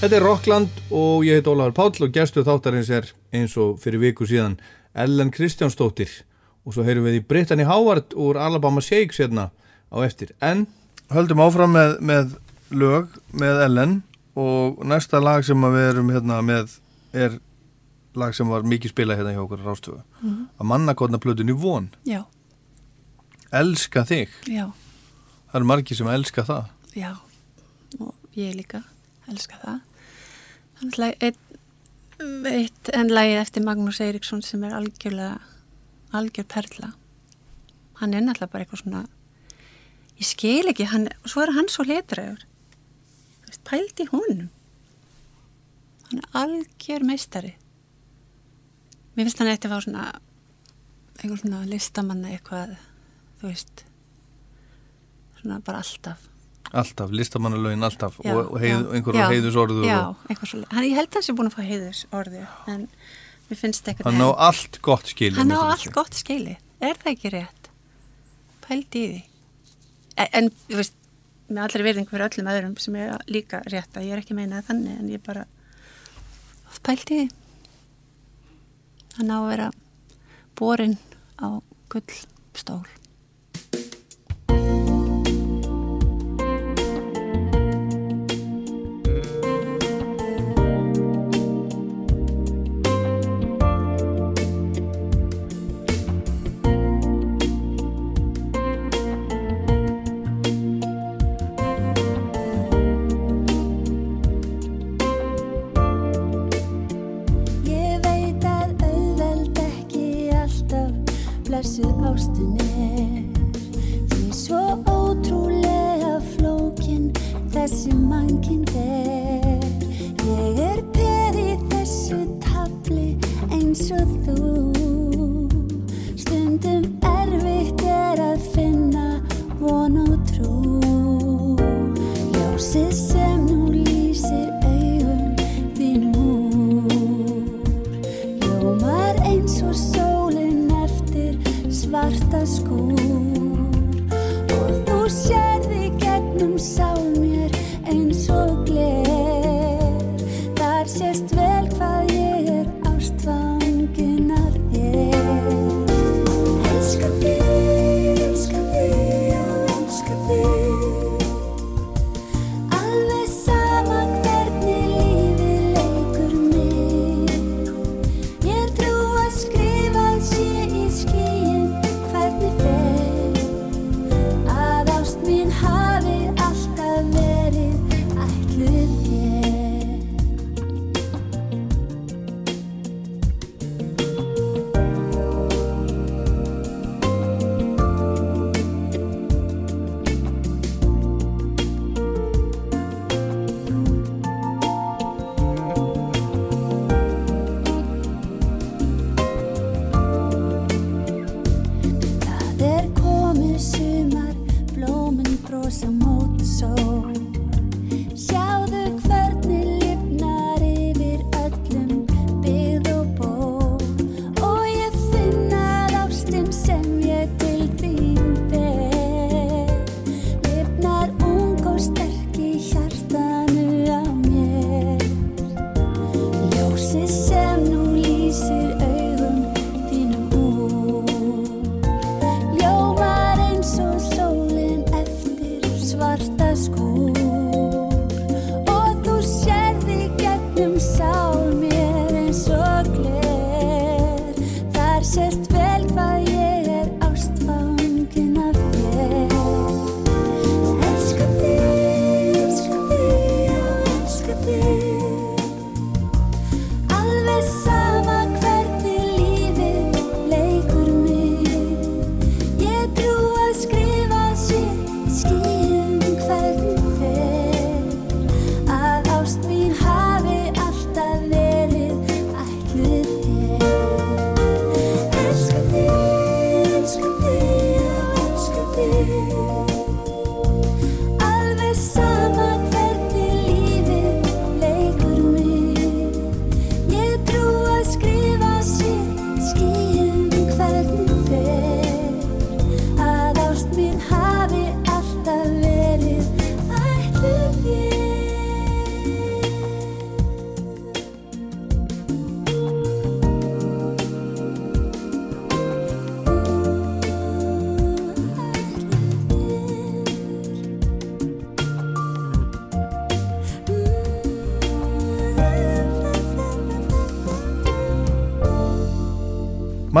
Þetta er Rockland og ég heit Ólafur Páll og gestu þáttarins er eins og fyrir viku síðan Ellen Kristjánsdóttir og svo heyrum við í Brittany Howard úr Alabama Shakes hérna á eftir. En höldum áfram með, með lög með Ellen og næsta lag sem við erum hérna með er lag sem var mikið spilað hérna hjá okkur Rástöfu. Mhm. Að mannakotna plötunni von. já, Elska þig. já, Það eru margir sem elska það. já og ég líka, elska það Þannig að eitt, eitt en lagið eftir Magnús Eiríksson sem er algjörlega algjör perla hann er náttúrulega bara eitthvað svona ég skil ekki, hann, svo er hann svo letræður pældi honum. Hann er algjör meistari. Mér finnst hann eftir að fá svona eitthvað svona listamanna eitthvað þú veist svona bara alltaf. Alltaf, listamannalögin alltaf. Já, og, heið, já, heiðusorðu já, svo hann, ég held að hann sé búin að fá heiðusorðu en mér finnst eitthvað hann á allt gott skil hann á allt gott skili er það ekki rétt? Pældi í því. En þú veist með allri virðingu fyrir öllum öðrum sem er líka rétt að ég er ekki að meina það þannig en ég bara pældi í því. Hann á að vera borin á gullstól. Ég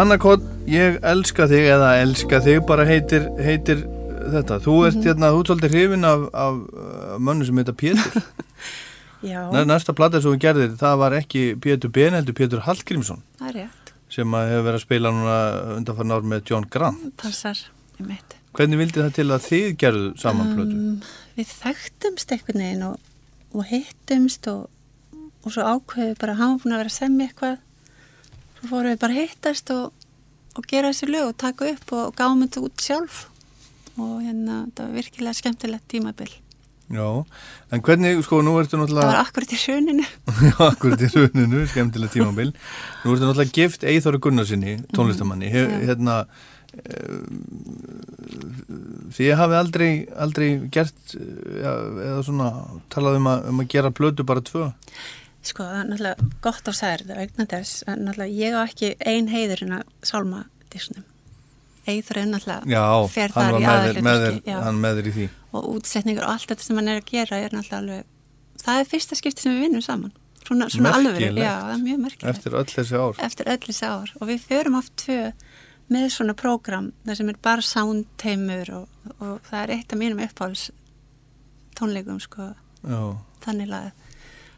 Mannakott, ég elska þig eða elska þig bara heitir, heitir þetta. Þú ert Mhm. hérna, þú ert svolítið hrifin af, af uh, mönnu sem heita Pétur. Já, Næ- Næsta plata sem þú gerðir, það var ekki Pétur Ben, heldur Pétur Hallgrímsson það er rétt, sem að hefur verið að spila núna undanfarn ár með John Grant. passar í mitt. Hvernig vildi það til að þið gerðu saman plötu? Um, við þekktumst einhvern veginn og, og hittumst og, og svo ákveðum við bara að hann var að vera að semja eitthvað. Svo fórum við bara að hittast og, og gera þessi lög og taka upp og gáum þetta út sjálf. Og hérna, það var virkilega skemmtilegt tímabil. Já, en hvernig, sko, nú ertu Það var náttúrulega, akkurat í hruninu. já, akkurat í rauninu, skemmtilega tímabil, nú ertu náttúrulega gift Eithóri Gunnarsinni, tónlistamanni, Hef, Já. hérna, uh, þið hafið aldrei, aldrei gert, ja, eða svona, talað um að, um að gera plötu bara tvö. Sko, það er náttúrulega gott á særið vegna þess að náttúrulega ég á ekki ein heiður en að sálma disnum. Eithur er náttúrulega hann þar í já. hann með þér í því. og útsetningur og allt þetta sem hann er að gera er náttúrulega alveg, það er fyrsta skipti sem við vinnum saman. Svona, svona alveg, já, það er mjög merkilegt. Eftir öll þessi ár. Eftir öll þessi ár og við förum oft tvö með svona prógram þar sem er bara soundteimur og, og það er eitt af mínum uppáhalds tónleikum sko, Já, þannig að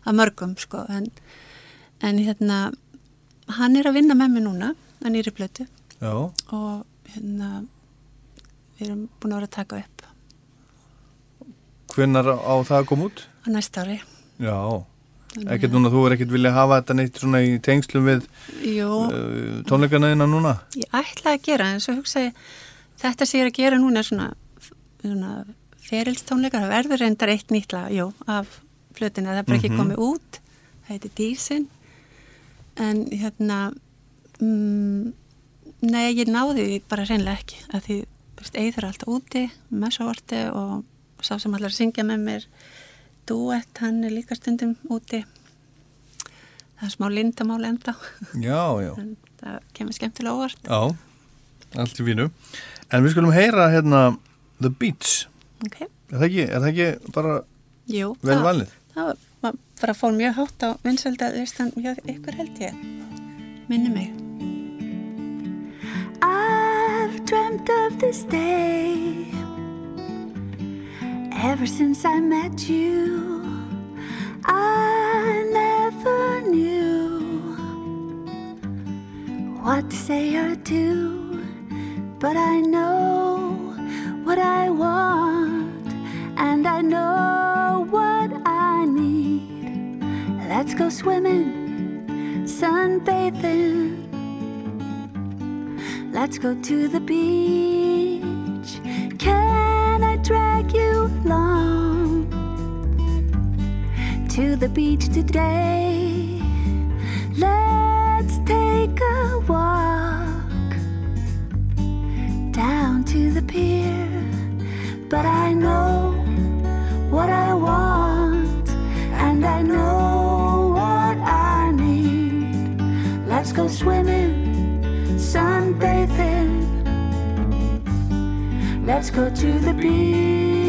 að mörgum sko en, en hérna hann er að vinna með mig núna að nýri plötu. Já, og hérna við erum búin að vera að taka upp. Hvennar á það að koma út? á næsta ári. Já, ekkert núna, þú er ekkert vilja hafa þetta neitt svona í tengslum við uh, tónleikana þína núna? ég ætlaði að gera en svo hugsa ég þetta sem ég er að gera núna er svona, svona ferilstónleikar, það verður reyndar eitt nýtt lag, jú, af plötinu það er bara ekki Mhm. komið út það heiti Dísin en hérna mm, nei, ég náði því bara reynlega ekki að því, er alltaf úti með svo orti og sá sem allar syngja með mér duett, hann er líka stundum úti það er smá lindamál enda Já, já, en það kemur skemmtilega óvart já, allt í fínu. En við skulum heyra hérna The Beats. ok, Er það ekki, er það ekki bara jú vel valið? Það var, bara fór mjög hátt á vinsælda listan hjá ykkur held ég minni mig I've dreamt of this day ever since I met you. I never knew what to say or do, but I know what I want and I know what I. Let's go swimming, sunbathing. Let's go to the beach. Can I drag you along to the beach today. Let's take a walk down to the pier. But I know what I want, and I know Let's go swimming, sunbathing. Let's go to the beach.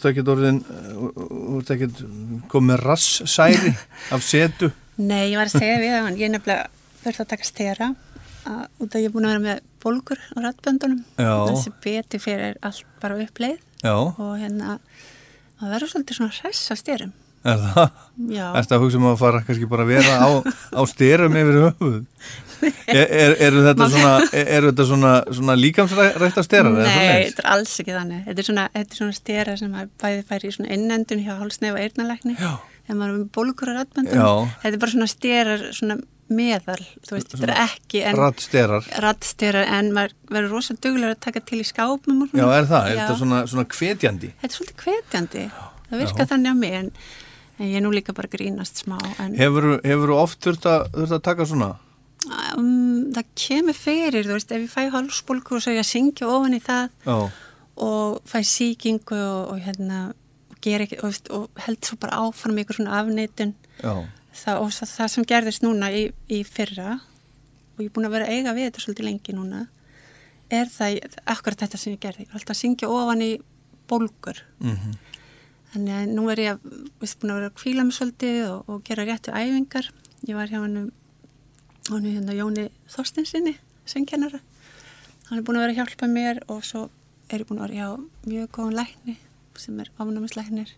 Ert ekkert orðin, þú ert ekkert komið rassæri af setu. Nei, ég var að segja við hann, ég er nefnilega verið að taka stera að, út að ég er búin að vera með bólgur á rattböndunum Já. þessi beti fyrir allt bara uppleið Já, og hérna að vera svolítið svona hress að styrum er það? Já. Ertu að hugsa um að fara kannski bara að vera á, á styrum yfir höfuð? Er, er, eru þetta svona, er þetta svona, svona líkamsrækta styrar? Nei, þetta er alls ekki þannig þetta er svona, þetta er svona stera sem að bæði færi í svona innendun hjá hálsnef og eyrnalækni þegar maður er með bólgur á rattböndunum Já. þetta er bara svona sterar svona meðal, þú veist, þetta er ekki en Rattsterar. rattsterar en maður verður rosalega duglega að taka til í skápum og. Já, er það? Er Já. þetta svona, svona hvetjandi? Þetta er svolítið hvetjandi. Það virkar þannig á mig en, en ég er nú líka bara að grínast smá. En, Hefur þú oft þurft að, þurft að taka svona? Um, það kemur fyrir, þú veist, ef ég fæ hálsbólku og svo ég að syngja ofan í það Já, og fæ síkingu og, og hérna og, gera ekki, og, og held svo bara áfram ykkur svona afneitun. Já, það, og það, það sem gerðist núna í, í fyrra og ég er búin að vera eiga við þetta svolítið lengi núna er það akkurat þetta sem ég gerði. Ég var alltaf að syngja ofan í bólgur. Mhm, þannig að nú er ég að, veist, búin að vera að kvíla mig svolítið og, og gera réttu æfingar. Ég var hjá hann hann hérna Jóni Þorstinsinni söngkennara hann er búin að vera að hjálpa mér og svo er ég búin að vera hjá mjög góðan lækni sem er afnámislæknir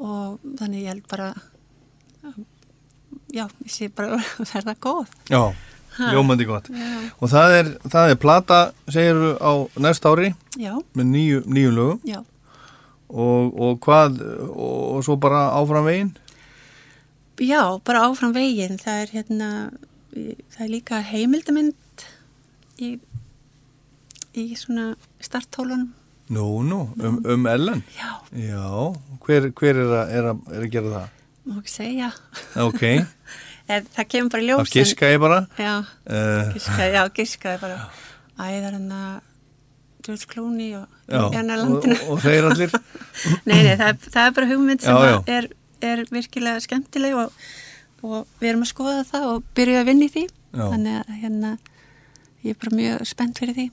og þannig ég held bara já, ég sé bara að verða góð. Já, ljómandi gott. Já. Og það er, það er plata, segir á næst ári Já, með nýju, nýju lögum. Og, og hvað, og, og svo bara áfram veginn? Já, bara áfram veginn það er hérna það er líka heimildamind í, í svona starthólunum Nú, nú, um, um Ellen? Já. Já, hver, hver er, að, er, að, er að gera það? Má ekki segja. Ok, Eð, það kemur bara það giska ég bara. Já, Uh, giska, já, giska er bara. Æðar hann að George Clooney og já, Janna og, landinu. og þeir allir. nei, nei, það, er- það er bara hugmynd sem Já, já. að Er, er virkilega skemmtileg og, og við erum að skoða það og byrjuð að vinna í því. Já. Þannig að hérna, ég er bara mjög spennt fyrir því.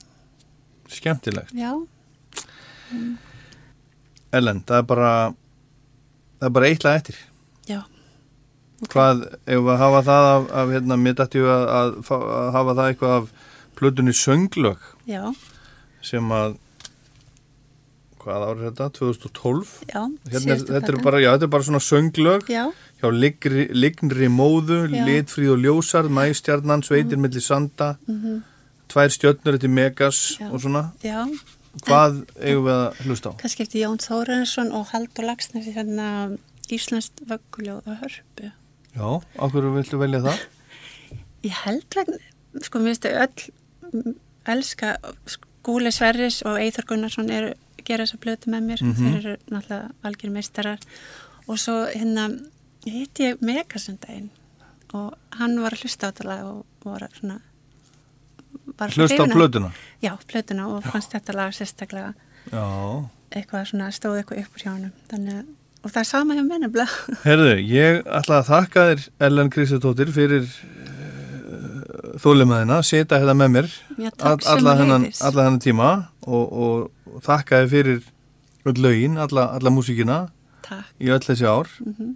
Skemmtilegt. Já, Ellen, það er bara, það er bara eittlað eftir. já, Hvað, ef við hafa það af, af hérna, mér dætti að, að, að hafa það eitthvað af plötunni sönglög já, sem að, hvað árið þetta, 2012? já. Hérna, er- þetta er bara, já, þetta er bara svona sönglög Já, hjá ligri, lignri móðu, litfríð og ljósar, mæstjarnan, sveitir milli sanda, mhm, tvær stjörnur eftir Megas Já. og svona. já. Hvað eigum við að hlusta á? Kannski eftir Jón Þórensson og Haldur Lagsnes í hérna Íslandst vögguljóð og hörpu. Já, okkur viltu velja það? Ég held vegna, sko, mér finnst öll mm, elska Skúli Sverris og Eithor Gunnarsson eru gera þessa blötu með mér. Mhm. Þeir eru náttúrulega algjör meistarar. Og svo hérna hitt ég Megasundaginn og hann var að hlusta á þetta lag og var að svona var svo Hlusta á plötuna? Já, plötuna og fannst þetta lag sérstaklega Já. eitthvað svona stóð eitthvað upp úr hjá hann þannig að og það er sama hjá nefnilega Herðu, ég ætla að þakka þér Ellen Kristutóttir fyrir uh, þólimaðina, setja þetta með mér Já, alla hennan tíma og, og, og þakka þér fyrir öll lögin, alla, alla músíkina Takk. í öll þessi ár Mhm.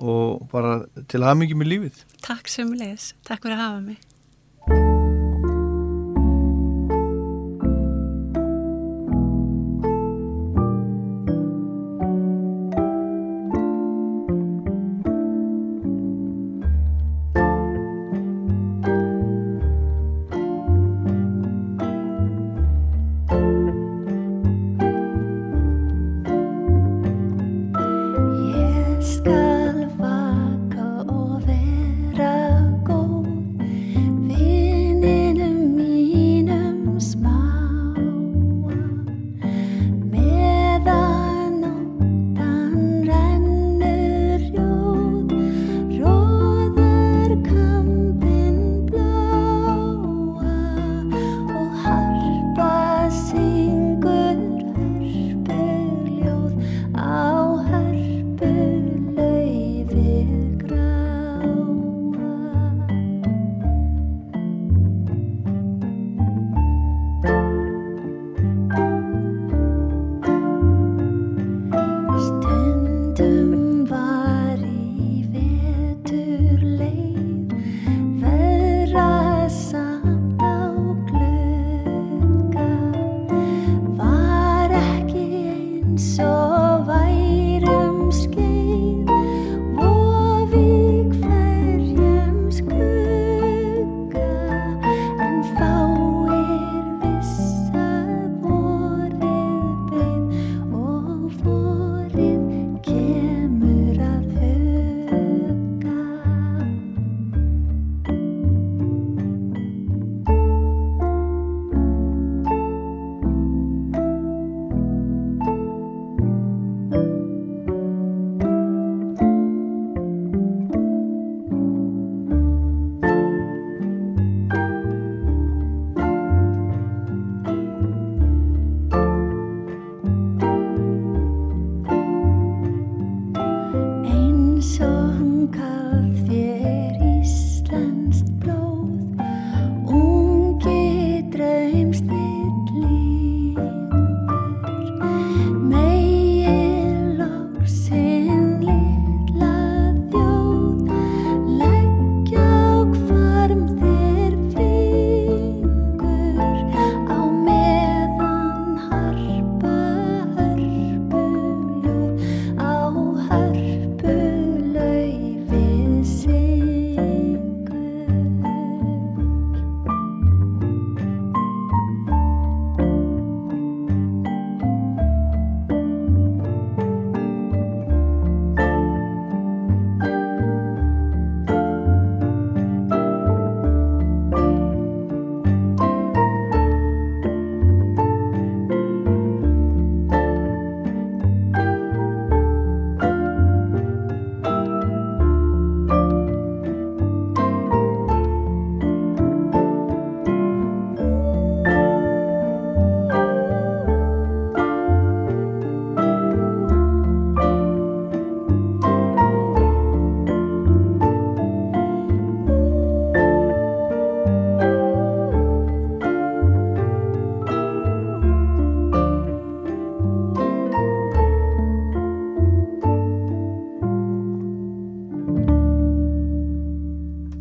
og bara til hamingi með lífið Takk sömulegis, takk fyrir að hafa mig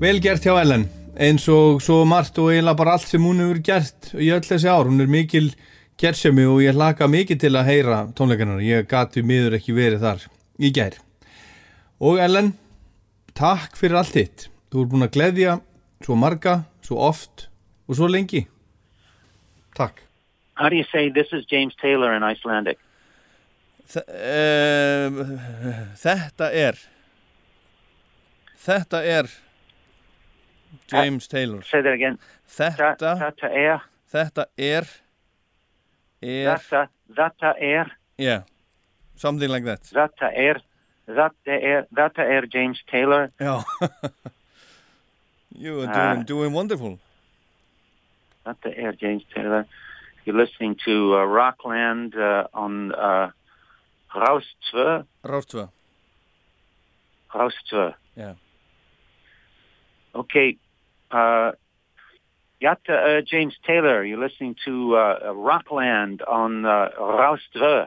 Vel gert hjá Ellen eins og svo margt og eiginlega bara allt sem hún hefur gert í öll þessi ár. Hún er mikil gerðsemi og ég hlaka mikið til að heyra tónleikarnar. Ég gati miður ekki verið þar í gær. Og Ellen takk fyrir allt þitt. Þú er búin að gleðja svo marga, svo oft og svo lengi. Takk. How do you say this is James Taylor in Icelandic? Þ uh, þetta er þetta er James Taylor Say that again. Þetta Þetta er Þetta er er Þetta Þetta er yeah something like that Þetta er Þetta er Þetta er James Taylor. Já You are Uh, doing, doing wonderful Þetta er James Taylor. You're listening to uh, Rockland uh, on uh, Rás 2. Rás 2 Rás 2. Yeah. Okay. Uh, Yatta uh, James Taylor, you're listening to uh, Rockland on uh, 2.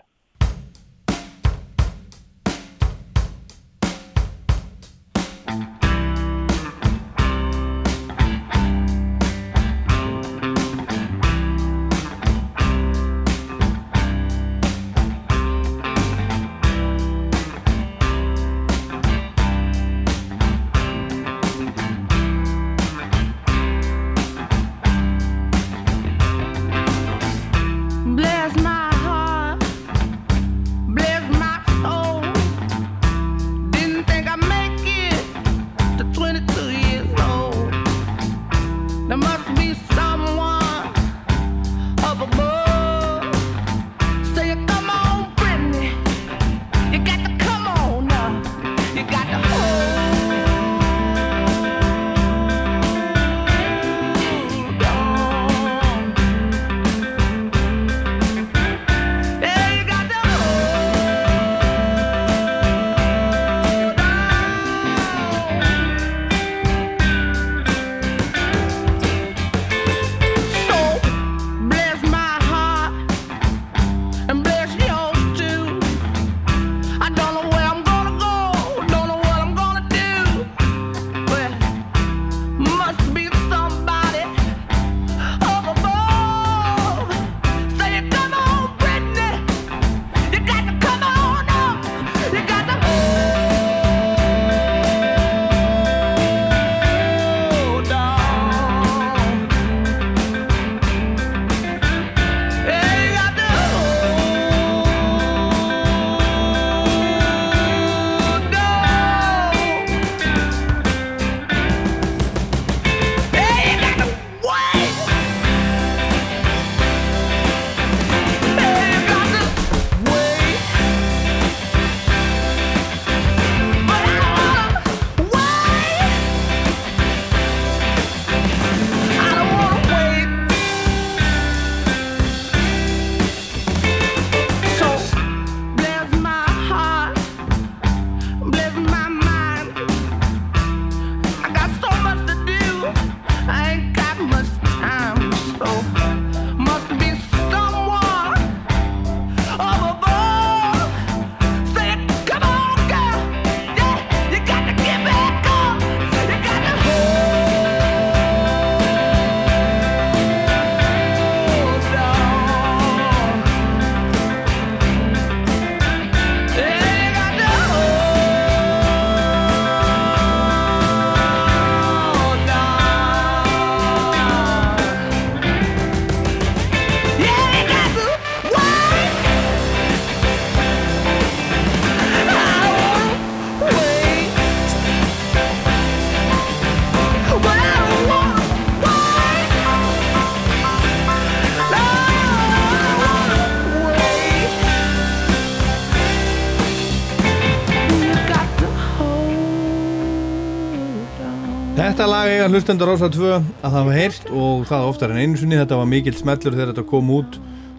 hlustendur ása 2 að það hafa heyrt og það oftar en einu sinni. Þetta var mikill smellur þegar þetta kom út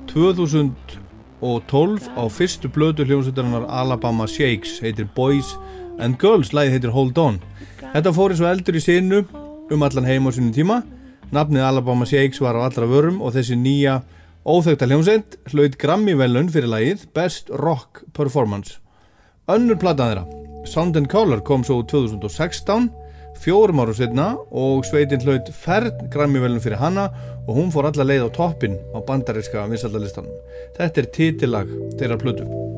2012 á fyrstu blödu hljómsveitarinnar Alabama Shakes. Heitir Boys and Girls. Lagið heitir Hold On. Þetta fór eins og eldur í sinu um allan heim á sínum tíma. Nafnið Alabama Shakes var á allra vörum og þessi nýja óþögta hljómsveit hlaut Grammy velun fyrir lagið Best Rock Performance. Önnur platan þeirra Sound and Color kom svo 2016 fjórum árum setna og sveitin hlaut færð Grammy-velun fyrir hanna og hún fór alla leið á toppin á bandaríska vinsaldalistanum. Þetta er titillag þeirra plötu.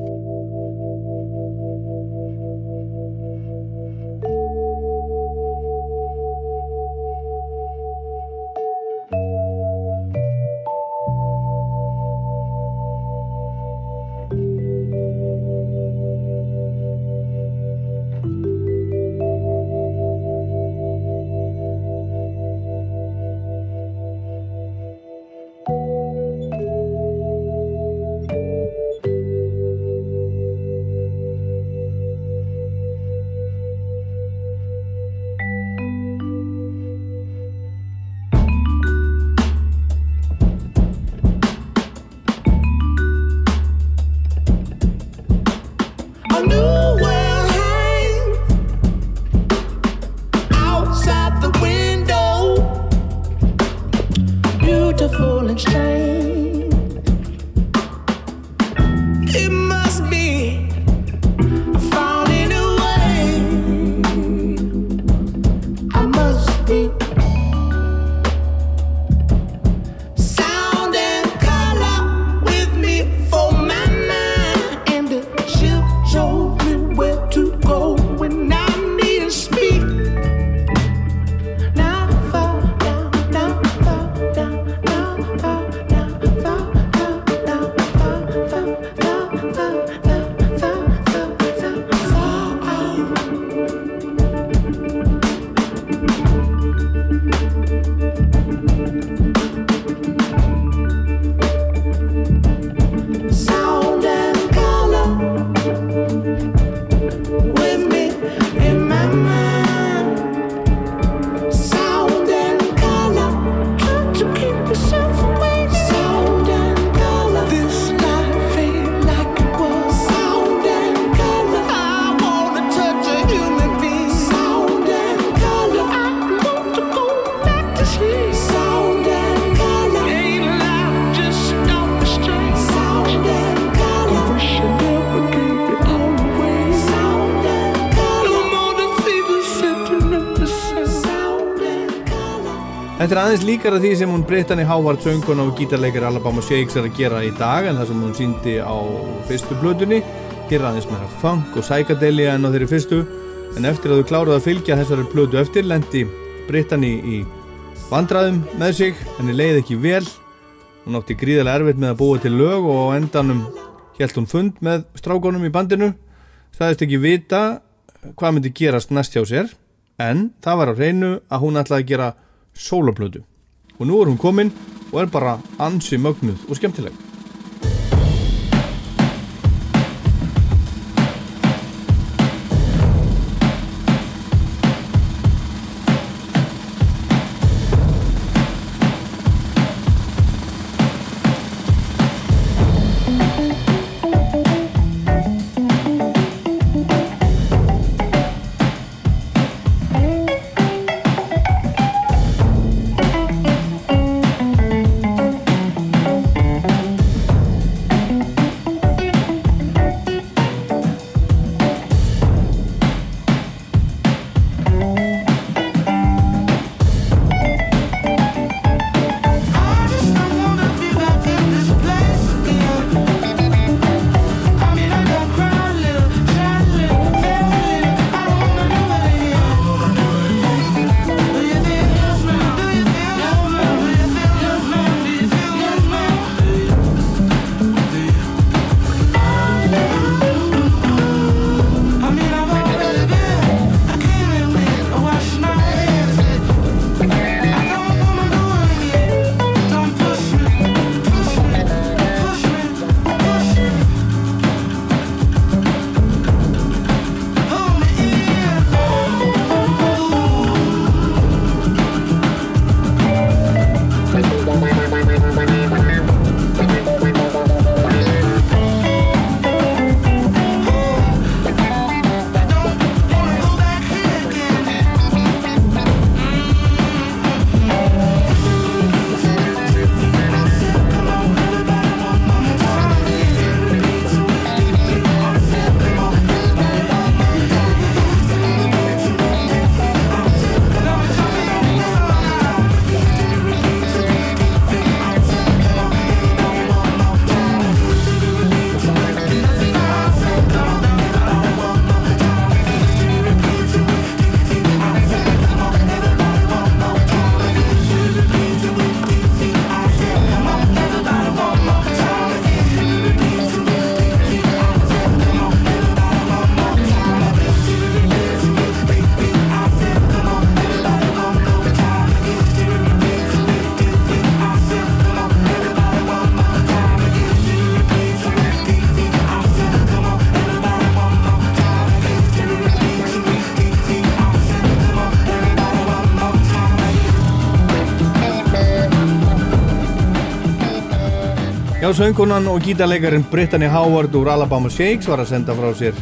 Þetta er aðeins líkara því sem hún Brittany Howard söngun og gítarleikar Alabama Shakes er að gera í dag en það sem hún síndi á fyrstu blöðunni gera aðeins meira funk og psychedelia en á þeirri fyrstu. En eftir að þú kláruð að fylgja þessari blödu eftir lendi Brittany í vandraðum með sig. Henni leiði ekki vel. Hún átti gríðarlega erfitt með að búa til lög og á endanum held hún fund með strákonum í bandinu. Sagðist ekki vita hvað myndi gerast næst hjá sér. En það var á reynu að hún ætlaði að gera sólablödu og nú er hún komin og er bara ansi mögnuð og skemmtileg Já, söngunan og gítarleikarin Brittany Howard úr Alabama Shakes var að senda frá sér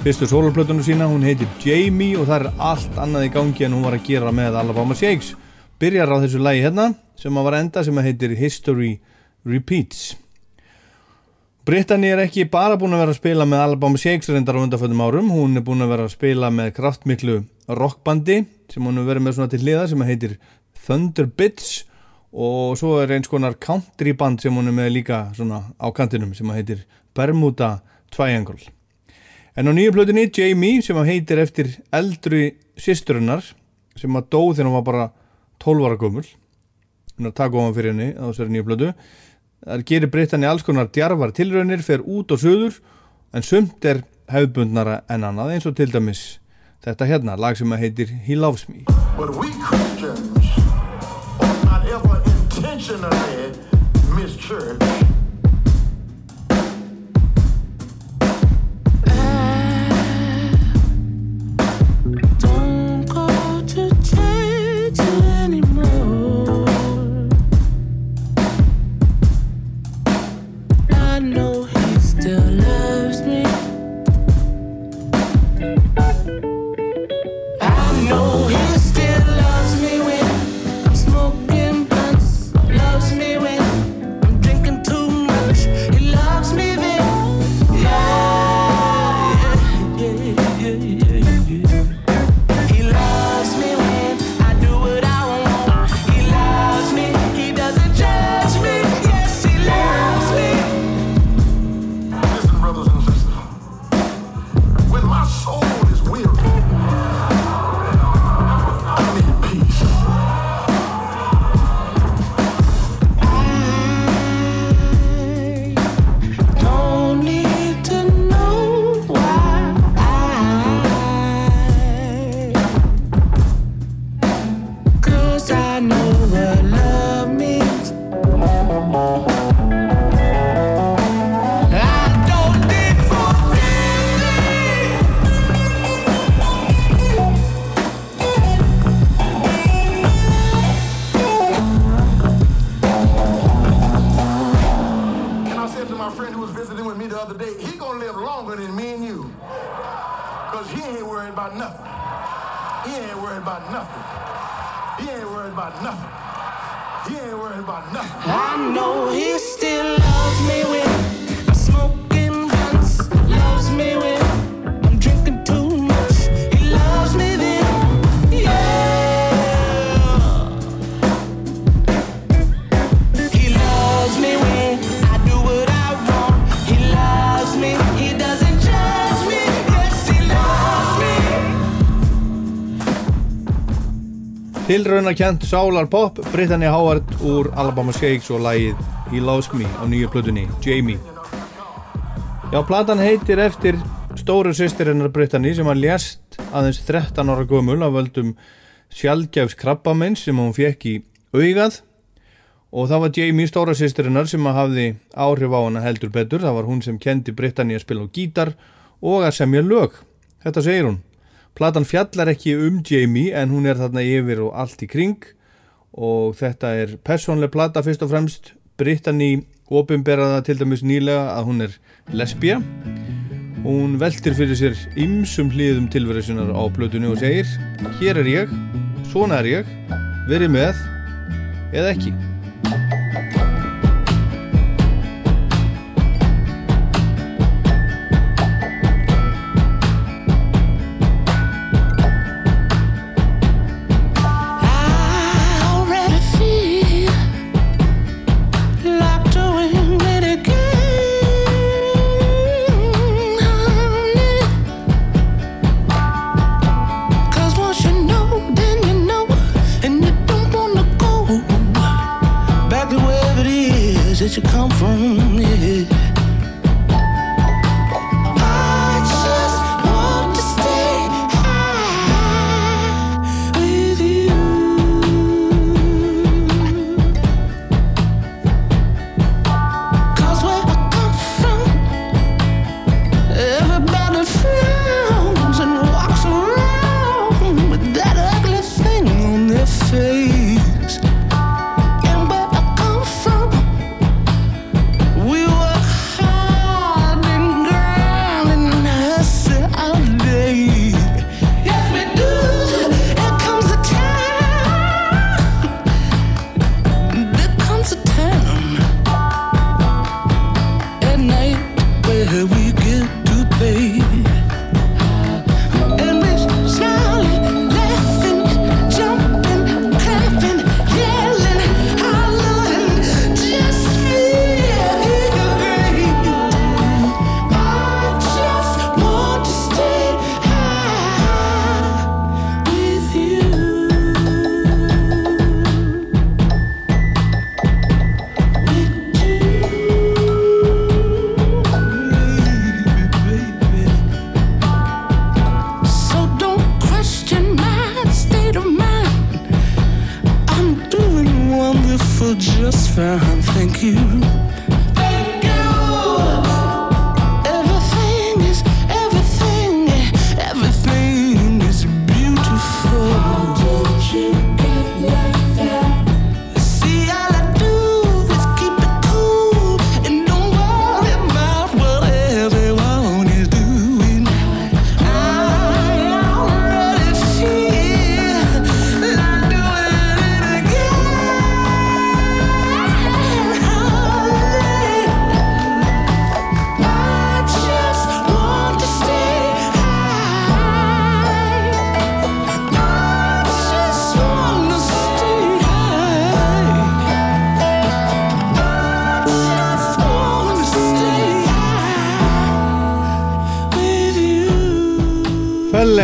fyrstu soloplötunum sína, hún heitir Jamie og það er allt annað í gangi en hún var að gera með Alabama Shakes. Byrjar á þessu lægi hérna sem að var enda sem að heitir History Repeats. Brittany er ekki bara búin að vera að spila með Alabama Shakes reyndar á undarföldum árum, hún er búin að vera að spila með kraftmiklu rockbandi sem hún er verið með svona til hliða sem að heitir Thunder Bits og svo er eins konar country band sem hún er með líka svona á kantinum sem heitir Bermuda Triangle. En á nýju plötunni Jamie sem heitir eftir eldri sýsturinnar sem að dó þegar hún var bara 12 ára gummul hún er að taka ofan fyrir henni á þessari nýju plötu það gerir Britanni alls konar djarvar tilraunir fer út og söður en sumt er hefðbundnara en annað eins og til dæmis þetta hérna lag sem heitir He Loves Me. But we Christians missionary, Miss Church. about nothing. He ain't worried about nothing. He ain't worried about nothing. I know he Tilraunarkjent Sálar Pop, Brittany Howard úr Alabama Shakes og lægið He Loves Me á nýju plötunni, Jamie. Já, platan heitir eftir stóru sýstirinnar Brittany sem hann lést aðeins 13 ára gömul af völdum sjálfgjafs krabbamenn sem hún fekk í augað og það var Jamie stóra sýstirinnar sem hafði áhrif á hana heldur betur. Það var hún sem kendi Brittany að spila á gítar og að semja lög. Þetta segir hún. Platan fjallar ekki um Jamie en hún er þarna yfir og allt í kring og þetta er personleg plata fyrst og fremst. Brittany ofinberaða til dæmis nýlega að hún er lesbija. Hún veltir fyrir sér ymsum hlýðum tilverðisunar á blötunni og segir Hér er ég, svona er ég, verið með eða ekki.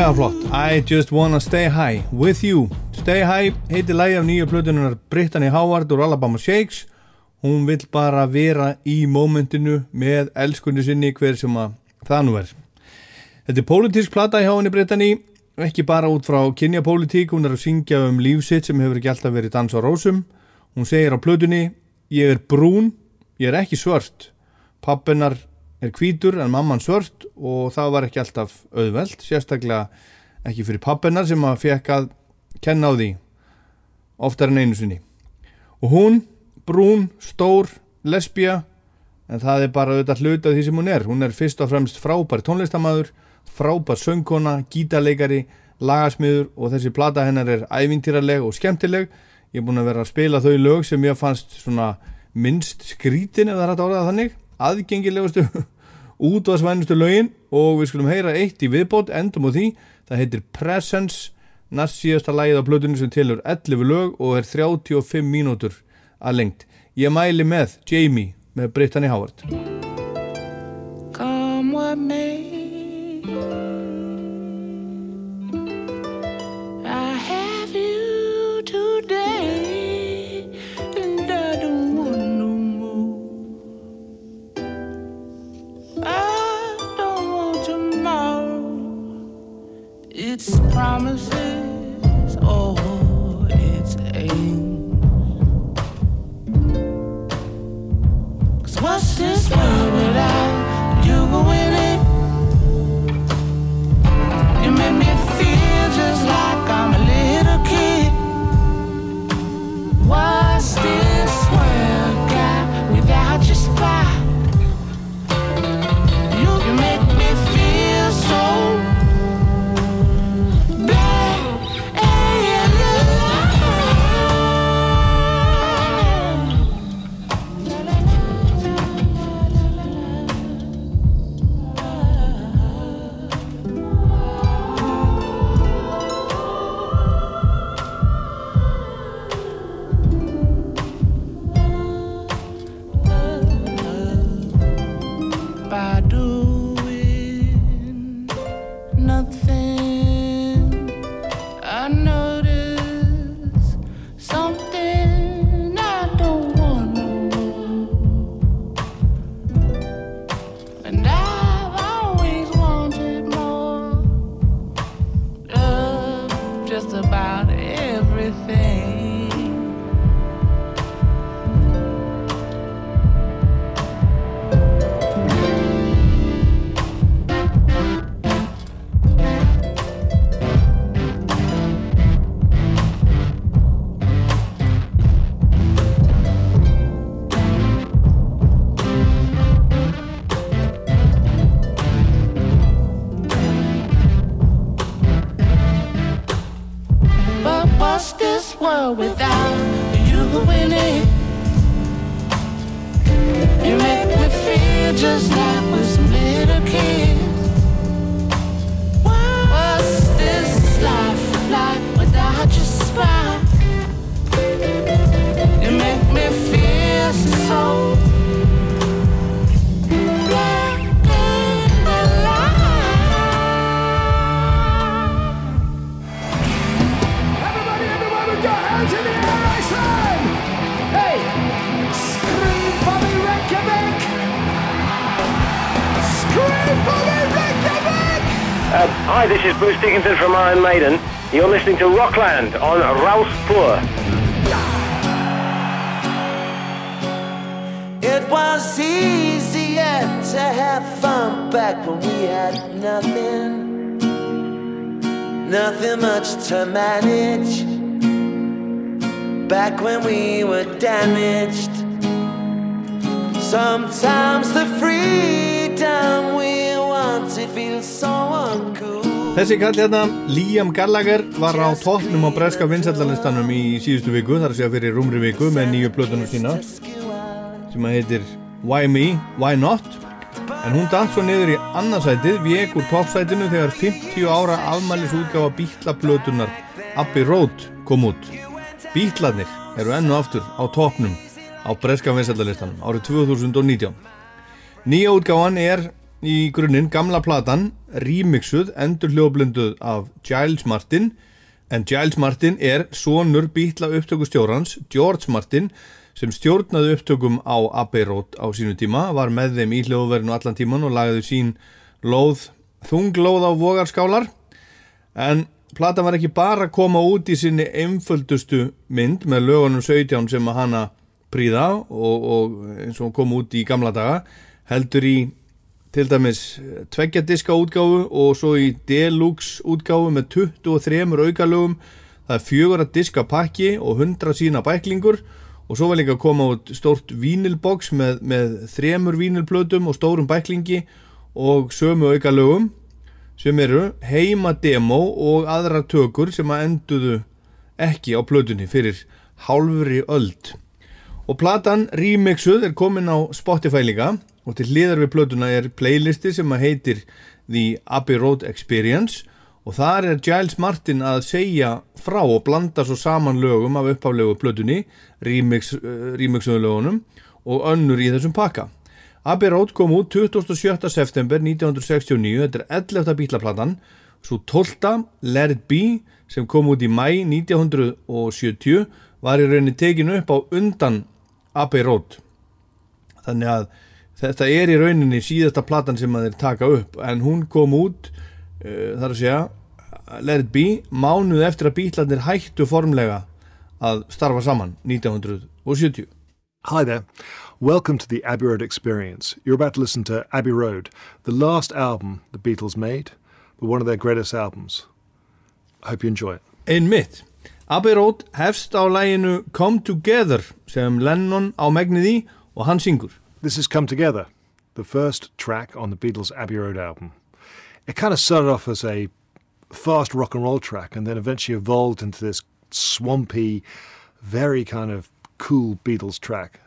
Fellega flott. I just wanna stay high with you. Stay high heitir lægi af nýju plötunar Brittany Howard úr Alabama Shakes. Hún vill bara vera í mómentinu með elskunni sinni hver sem að það nú er. Þetta er pólitísk plata hjá henni Brittany. Ekki bara út frá kynjapólitík hún er að syngja um lífsitt sem hefur ekki alltaf verið dans á rósum. Hún segir á plötunni ég er brún, ég er ekki svört. Pappinar er hvítur en mamman svört og það var ekki alltaf auðvelt, sérstaklega ekki fyrir pappinar sem að fekk að kenna á því oftar en einu sinni. Og hún, brún, stór lesbía en það er bara auðvitað hluti af því sem hún er. Hún er fyrst og fremst frábær tónlistamæður frábær söngkona, gítarleikari lagasmiður og þessi plata hennar er ævintýraleg og skemmtileg. Ég er búin að vera að spila þau lög sem ég fannst svona minnst skrítin ef það er hægt að orða þannig aðgengilegustu útvarsvænustu lögin og við skulum heyra eitt í viðbót endum á því, það heitir Presence næst síðasta lagið á plötunni sem tilur 11 lög og er 35 mínútur að lengt ég mæli með Jamie með Brittany Howard promises listening on Rouse Poor. It was easier to have fun back when we had nothing, nothing much to manage. Back when we were damaged. Þessi kall hérna, Liam Gallagher, var á toppnum á breska vinsætlanlistanum í síðustu viku, þar að segja fyrir rúmri viku með nýju plötunum sína sem að heitir Why Me, Why Not? En hún datt svo niður í annarsætið vek úr toppsætinu þegar 50 ára afmælis útgáfa bítlaplötunar Abbey Road kom út. Bítlarnir eru ennu aftur á toppnum á breska vinsætlanlistanum árið 2019 Nýja útgáfan er í grunninn gamla platan remixuð, endur hljóðblinduð af Giles Martin. En Giles Martin er sonur býtla upptökustjórans George Martin sem stjórnaði upptökum á Abbey Road á sínu tíma, var með þeim í hljóðverðinu allan tíman og lagði sín lóð, þunglóð á vogarskálar. En platan var ekki bara að koma út í sinni einföldustu mynd með lögunum 17 sem að hana príða og, og eins og kom út í gamla daga heldur í til dæmis tveggja diska útgáfu og svo í deluxe útgáfu með 23 aukalögum. Það er fjögur að diska pakki og 100 sína bæklingur. Og svo var líka að koma út stórt vínilboks með, með þremur vínilplötum og stórum bæklingi og sömu aukalögum sem eru heima demo og aðra tökur sem að enduðu ekki á plötunni fyrir hálfri öld. Og platan remixuð er komin á Spotify líka og til hliðar við plötuna er playlisti sem að heitir The Abbey Road Experience og þar er Giles Martin að segja frá og blanda svo saman lögum af upphaflegu plötunni remix, uh, remixuðu lögunum og önnur í þessum pakka Abbey Road kom út 27. september 1969, þetta er 11. bítlaplatan svo 12. Let It Be sem kom út í mæ 1970 var í rauninni tekinu upp á undan Abbey Road þannig að þetta er í rauninni síðasta platan sem að þeir taka upp en hún kom út uh, þar að segja Let It Be mánuð eftir að bítlandir hættu formlega að starfa saman 1970 Hi there Welcome to the Abbey Road experience. You're about to listen to Abbey Road, the last album the Beatles made, but one of their greatest albums. I hope you enjoy it. Einmitt. Abbey Road hefst á læginu Come Together sem Lennon á megnið í og hann syngur. This is Come Together, the first track on the Beatles' Abbey Road album. It kind of started off as a fast rock and roll track and then eventually evolved into this swampy, very kind of cool Beatles track.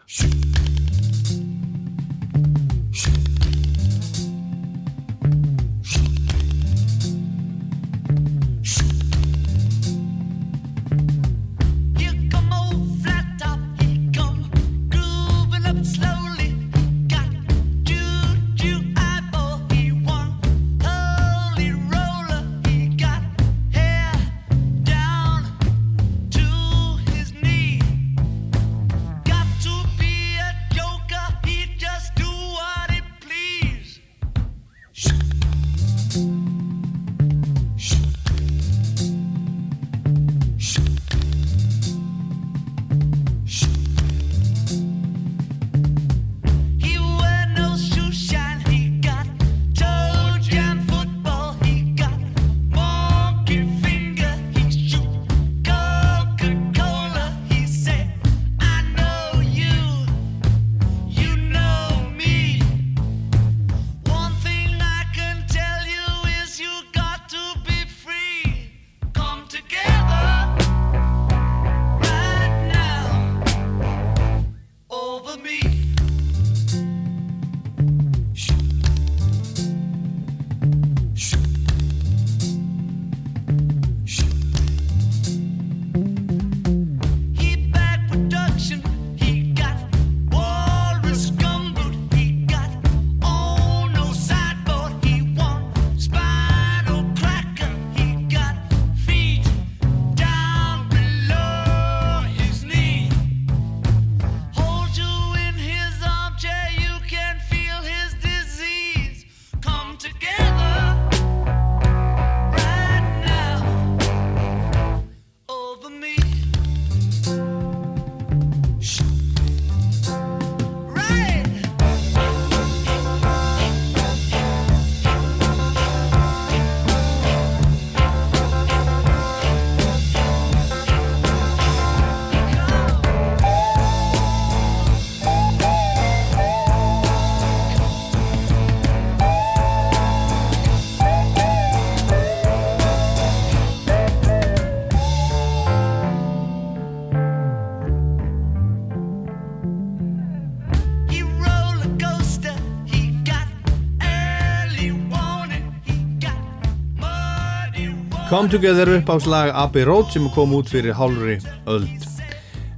Come Together upp á slag Abbey Road sem kom út fyrir hálfri öld.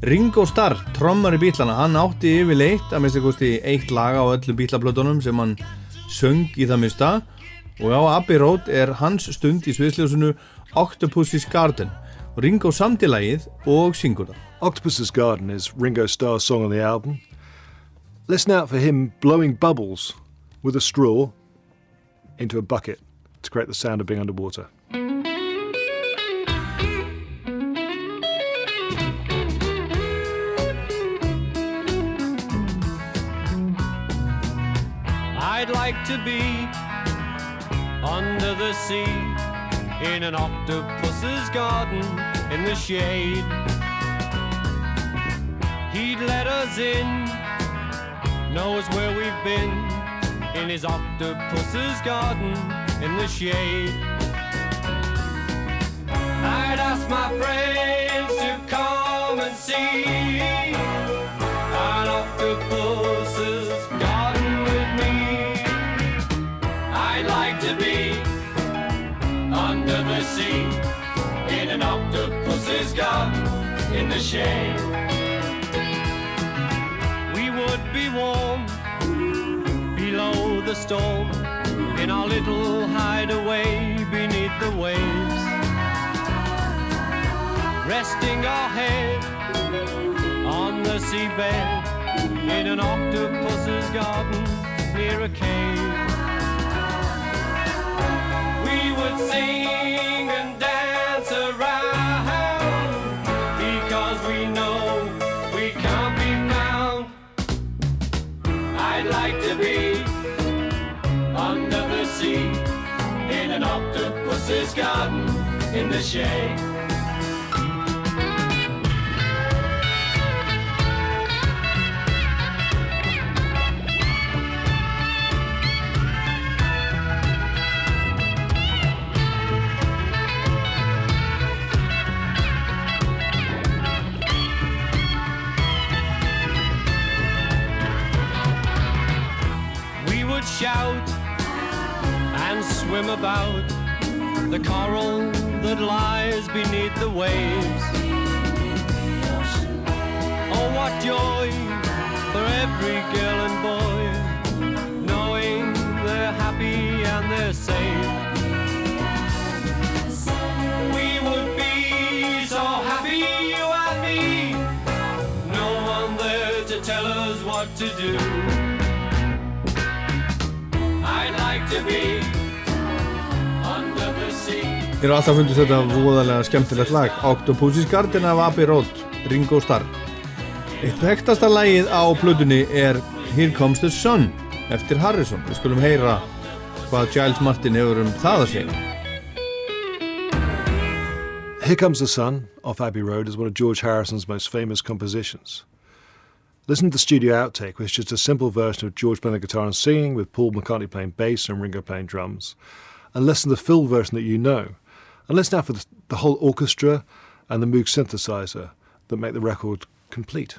Ringo Starr, trommar í bílana, hann átti yfirleitt að minnst kosti eitt laga á öllum bílablötunum sem hann söng í það mista og á Abbey Road er hans stund í sviðsljósunu Octopus's Garden. Ringo samtilagið og syngur það. Octopus's Garden is Ringo Starr's song on the album. Listen out for him blowing bubbles with a straw into a bucket to create the sound of being underwater. I'd like to be under the sea in an octopus's garden in the shade. He'd let us in, knows where we've been in his octopus's garden in the shade. I'd ask my friends to come and see garden in the shade. We would be warm below the storm in our little hideaway beneath the waves. Resting our head on the seabed in an octopus's garden near a cave. We would sing and dance octopus's garden in the shade. We would shout and swim about the coral that lies beneath the waves. Oh, what joy for every girl and boy, knowing they're happy and they're safe. Sea. Ég er alltaf fundist þetta voðalega skemmtilegt lag Octopus's Garden af Abbey Road, Ringo Starr Eitt vektasta lagið á plötunni er Here Comes the Sun eftir Harrison Við skulum heyra hvað Giles Martin hefur um það að segja Here Comes the Sun off Abbey Road is one of George Harrison's most famous compositions. Listen to the studio outtake, which is just a simple version of George playing the guitar and singing, with Paul McCartney playing bass and Ringo playing drums. And listen to the full version that you know. And let's now for the, whole orchestra and the Moog synthesizer that make the record complete.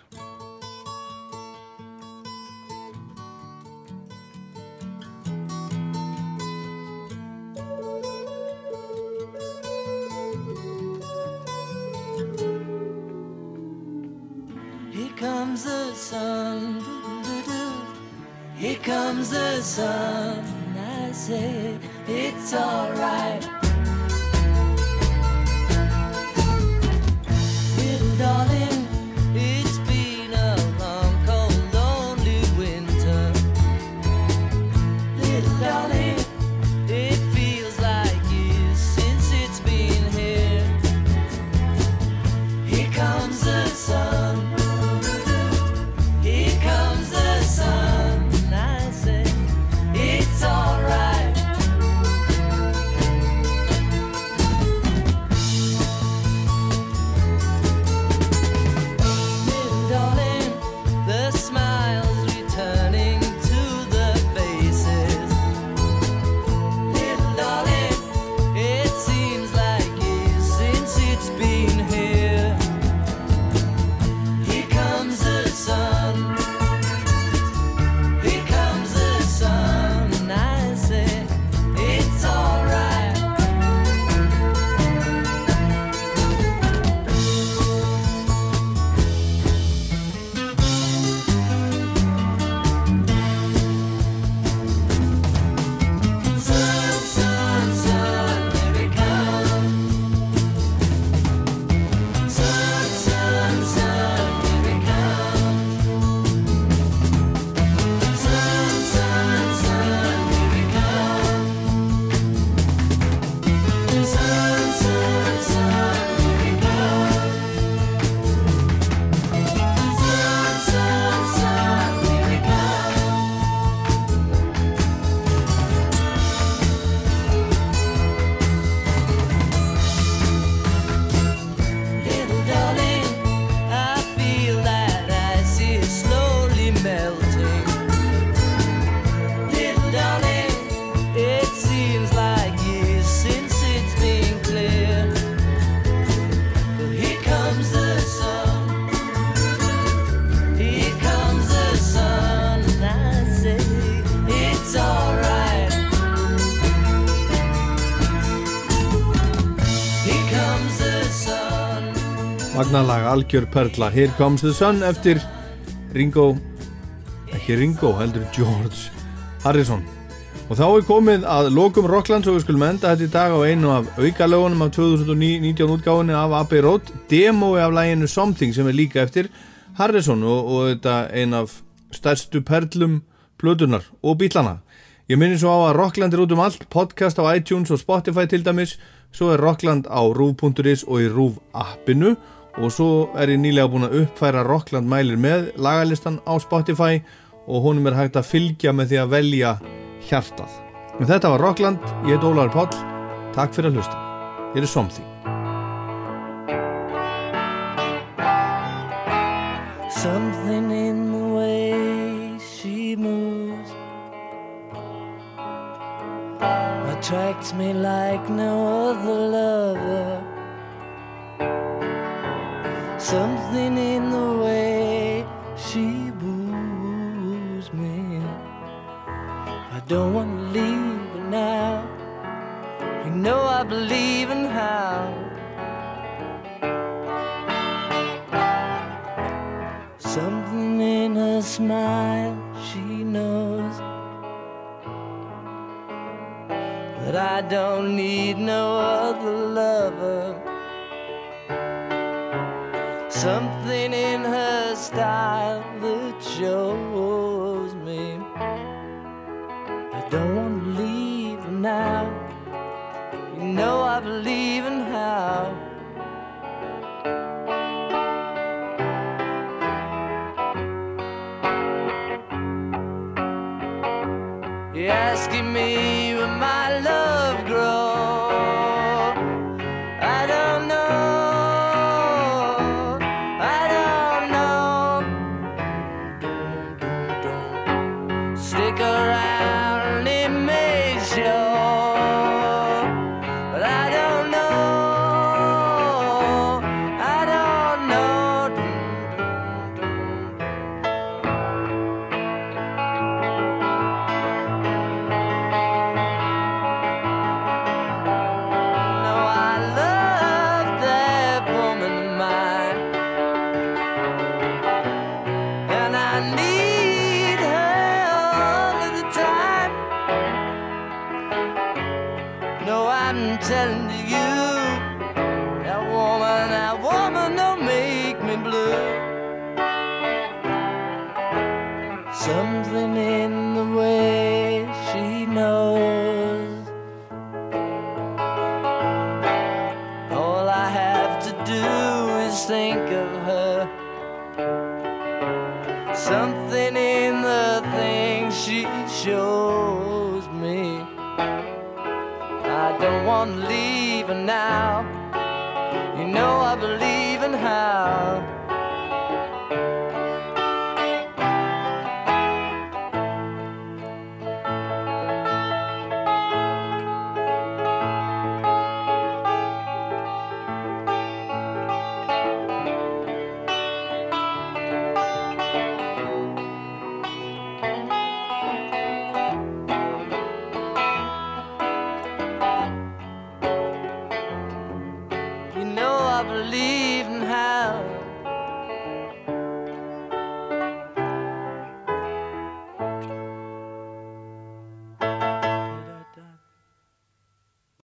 Algjör perla. Here Comes the Sun eftir Ringo ekki Ringo, heldur George Harrison. Og þá er komið að lokum Rocklands og við skulum enda þetta í dag á einu af aukalögunum af 2019 útgáðinu af Abbey Road demói af læginu Something sem er líka eftir Harrison og, og þetta ein af stærstu perlum plötunar og bílana. Ég minni svo á að Rockland er út um allt podcast á iTunes og Spotify til dæmis svo er Rockland á rúf.is og í rúf appinu og svo er ég nýlega búin að uppfæra Rockland mælir með lagalistan á Spotify og honum er hægt að fylgja með því að velja hjartað. En þetta var Rockland, ég heit Ólaður Páll, takk fyrir að hlusta. Ég er Somþing. Something in the way she moves attracts me like no other lover. Something in the way she woos me. I don't want to leave her now. You know I believe in how. Something in her smile, she knows that I don't need no other lover. Something in her style that shows me I don't want to leave now. You know I believe in how.